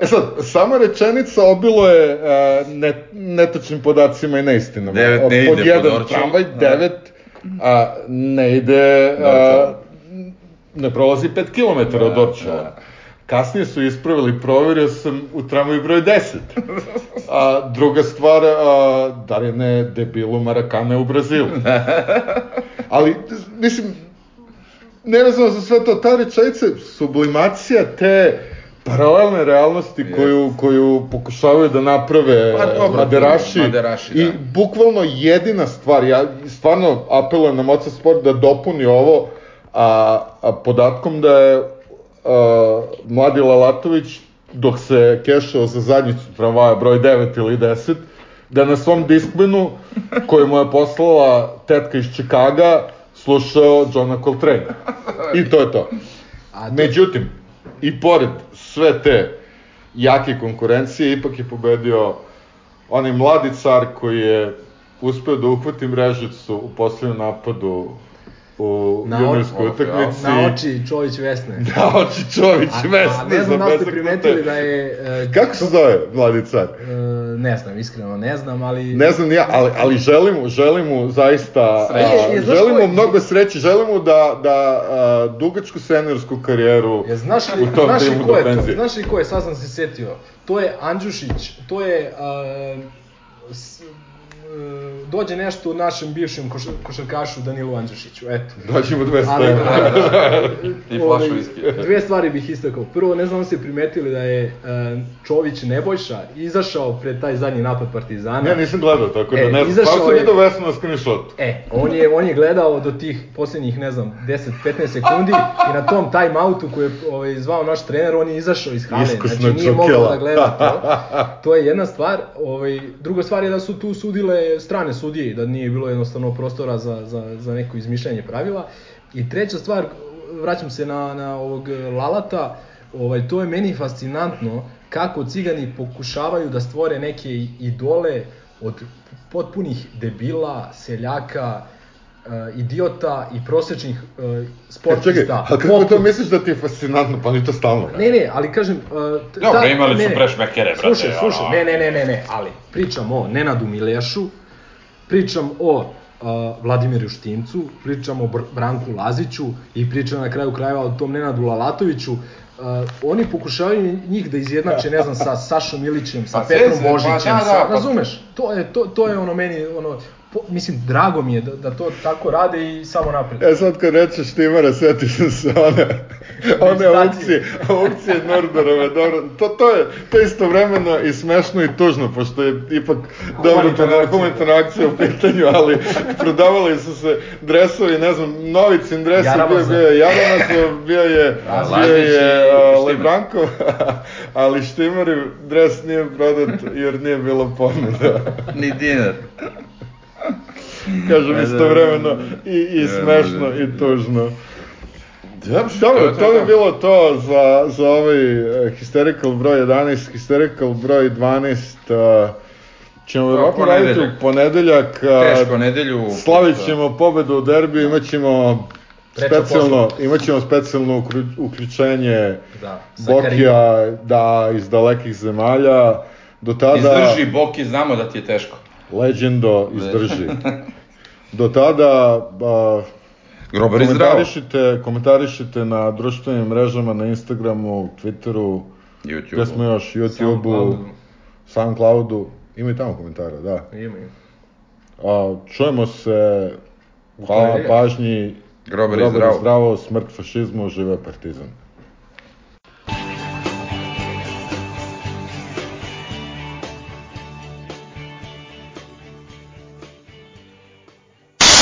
E sad, sama rečenica obilo je a, ne, netačnim podacima i neistinama. Devet ne Pod ide po jedan Dorčelu. tramvaj, 9 a, ne ide, a, Dorčelu. ne prolazi 5 km od Da, Dorčela. da. Kasnije su ispravili, proverio sam u tramvaju broj 10. A, druga stvar, a, da li je ne debilu Marakane u Brazilu. Ali, mislim, nevezano za sve to, ta rečenica, sublimacija te paralelne realnosti Jest. koju, koju pokušavaju da naprave Pa dobro, maderaši, maderaši, i da. bukvalno jedina stvar, ja stvarno apelujem na Moca Sport da dopuni ovo a, a podatkom da je a, mladi Lalatović dok se kešao za zadnjicu tramvaja broj 9 ili 10, da na svom diskmenu koju mu je poslala tetka iz Čikaga slušao Johna Coltrane. I to je to. A to, Međutim, i pored sve te jake konkurencije, ipak je pobedio onaj mladi car koji je uspeo da uhvati mrežicu u poslednjem napadu u Na juniorskoj utakmici. na oči Čović Vesne. Na oči Čović A, a Vesni ne znam da ste primetili da je... e, Kako se zove mladi car? e, ne znam, iskreno ne znam, ali... Ne znam ja, ali, ali želim mu, želim mu zaista, Sreće. a, znaš želim mu mnogo sreće, želim mu da, da a, dugačku seniorsku karijeru Je, znaš li, u tom znaš timu do penzije. Znaš li ko je, sad sam se setio? To je Andžušić, to je... Uh, uh, dođe nešto u našem bivšem koš, košarkašu Danilu Andžušiću, eto. Dođemo 200 Ali, evra. I ovaj, flašu viskija. Dve stvari bih istakao. Prvo, ne znam da ste primetili da je uh, Čović Nebojša izašao pred taj zadnji napad Partizana. Ja nisam gledao, tako da E, ne znam. Stvarno sam vidio Vesnu na screenshotu. E, on je, on je gledao do tih posljednjih, ne znam, 10-15 sekundi i na tom timeoutu koji je ovaj, zvao naš trener, on je izašao iz hale, Iskusno znači nije čukela. mogao da gleda to. To je jedna stvar. Ovaj, druga stvar je da su tu sudile strane sudije i da nije bilo jednostavno prostora za, za, za neko izmišljanje pravila. I treća stvar, vraćam se na, na ovog Lalata, ovaj, to je meni fascinantno kako cigani pokušavaju da stvore neke idole od potpunih debila, seljaka, uh, idiota i prosečnih uh, E, sportista. čekaj, a kako to misliš da ti je fascinantno, pa oni to stalno? Ne, ne, ali kažem... Uh, Dobro, ta- imali ne, su ne. prešmekere, brate, Slušaj, slušaj, ne, ne, ne, ne, ne, ali pričam o Nenadu Milešu, pričam o uh, Vladimiru Štimcu, pričam o Br Branku Laziću i pričam na kraju krajeva o tom Nenadu Lalatoviću. Uh, oni pokušavaju njih da izjednače, ne znam, sa Sašom Ilićem, sa Pa Petrom pa Božićem, da, da, sa, pa- razumeš? To je, to, to je ono meni, ono, po, mislim, drago mi je da, da to tako rade i samo napred. E sad kad rečeš Timara, setio sam se one, one aukcije, aukcije Nordorove, dobro, to, to je, to je istovremeno i smešno i tužno, pošto je ipak dobro Humanitarna akcija. akcija u pitanju, ali prodavali su se dresovi, ne znam, Novicin dres je bio, bio je Jaramazov, bio je, bio je. Lebrankov, ali Štimarov dres nije prodat jer nije bilo ponuda. Ni dinar. Kažem, Da, da, istovremeno i, i Da, smešno da, da. i tužno. Dobro, Dobro, to bi bilo to za, za ovaj uh, Hysterical broj 11, Hysterical broj 12, uh, ćemo verovatno raditi u ponedeljak. ponedeljak. uh, Teško nedelju. Slavit ćemo pobedu u derbiju, imat ćemo specijalno, imat ćemo specijalno uklju- uključenje Da, Bokija, da, iz dalekih zemalja. Do tada... Izdrži Boki, znamo da ti je teško. Legendo izdrži. Do tada, ba, Grobar i zdravo. komentarišite, komentarišite na društvenim mrežama, na Instagramu, Twitteru, gde YouTube. smo još, YouTubeu, SoundCloudu. Soundcloudu, ima i tamo komentara, da. Imaju. A, čujemo se, hvala pažnji, Grobar i Grobar zdravo. zdravo, smrt fašizmu, žive partizan.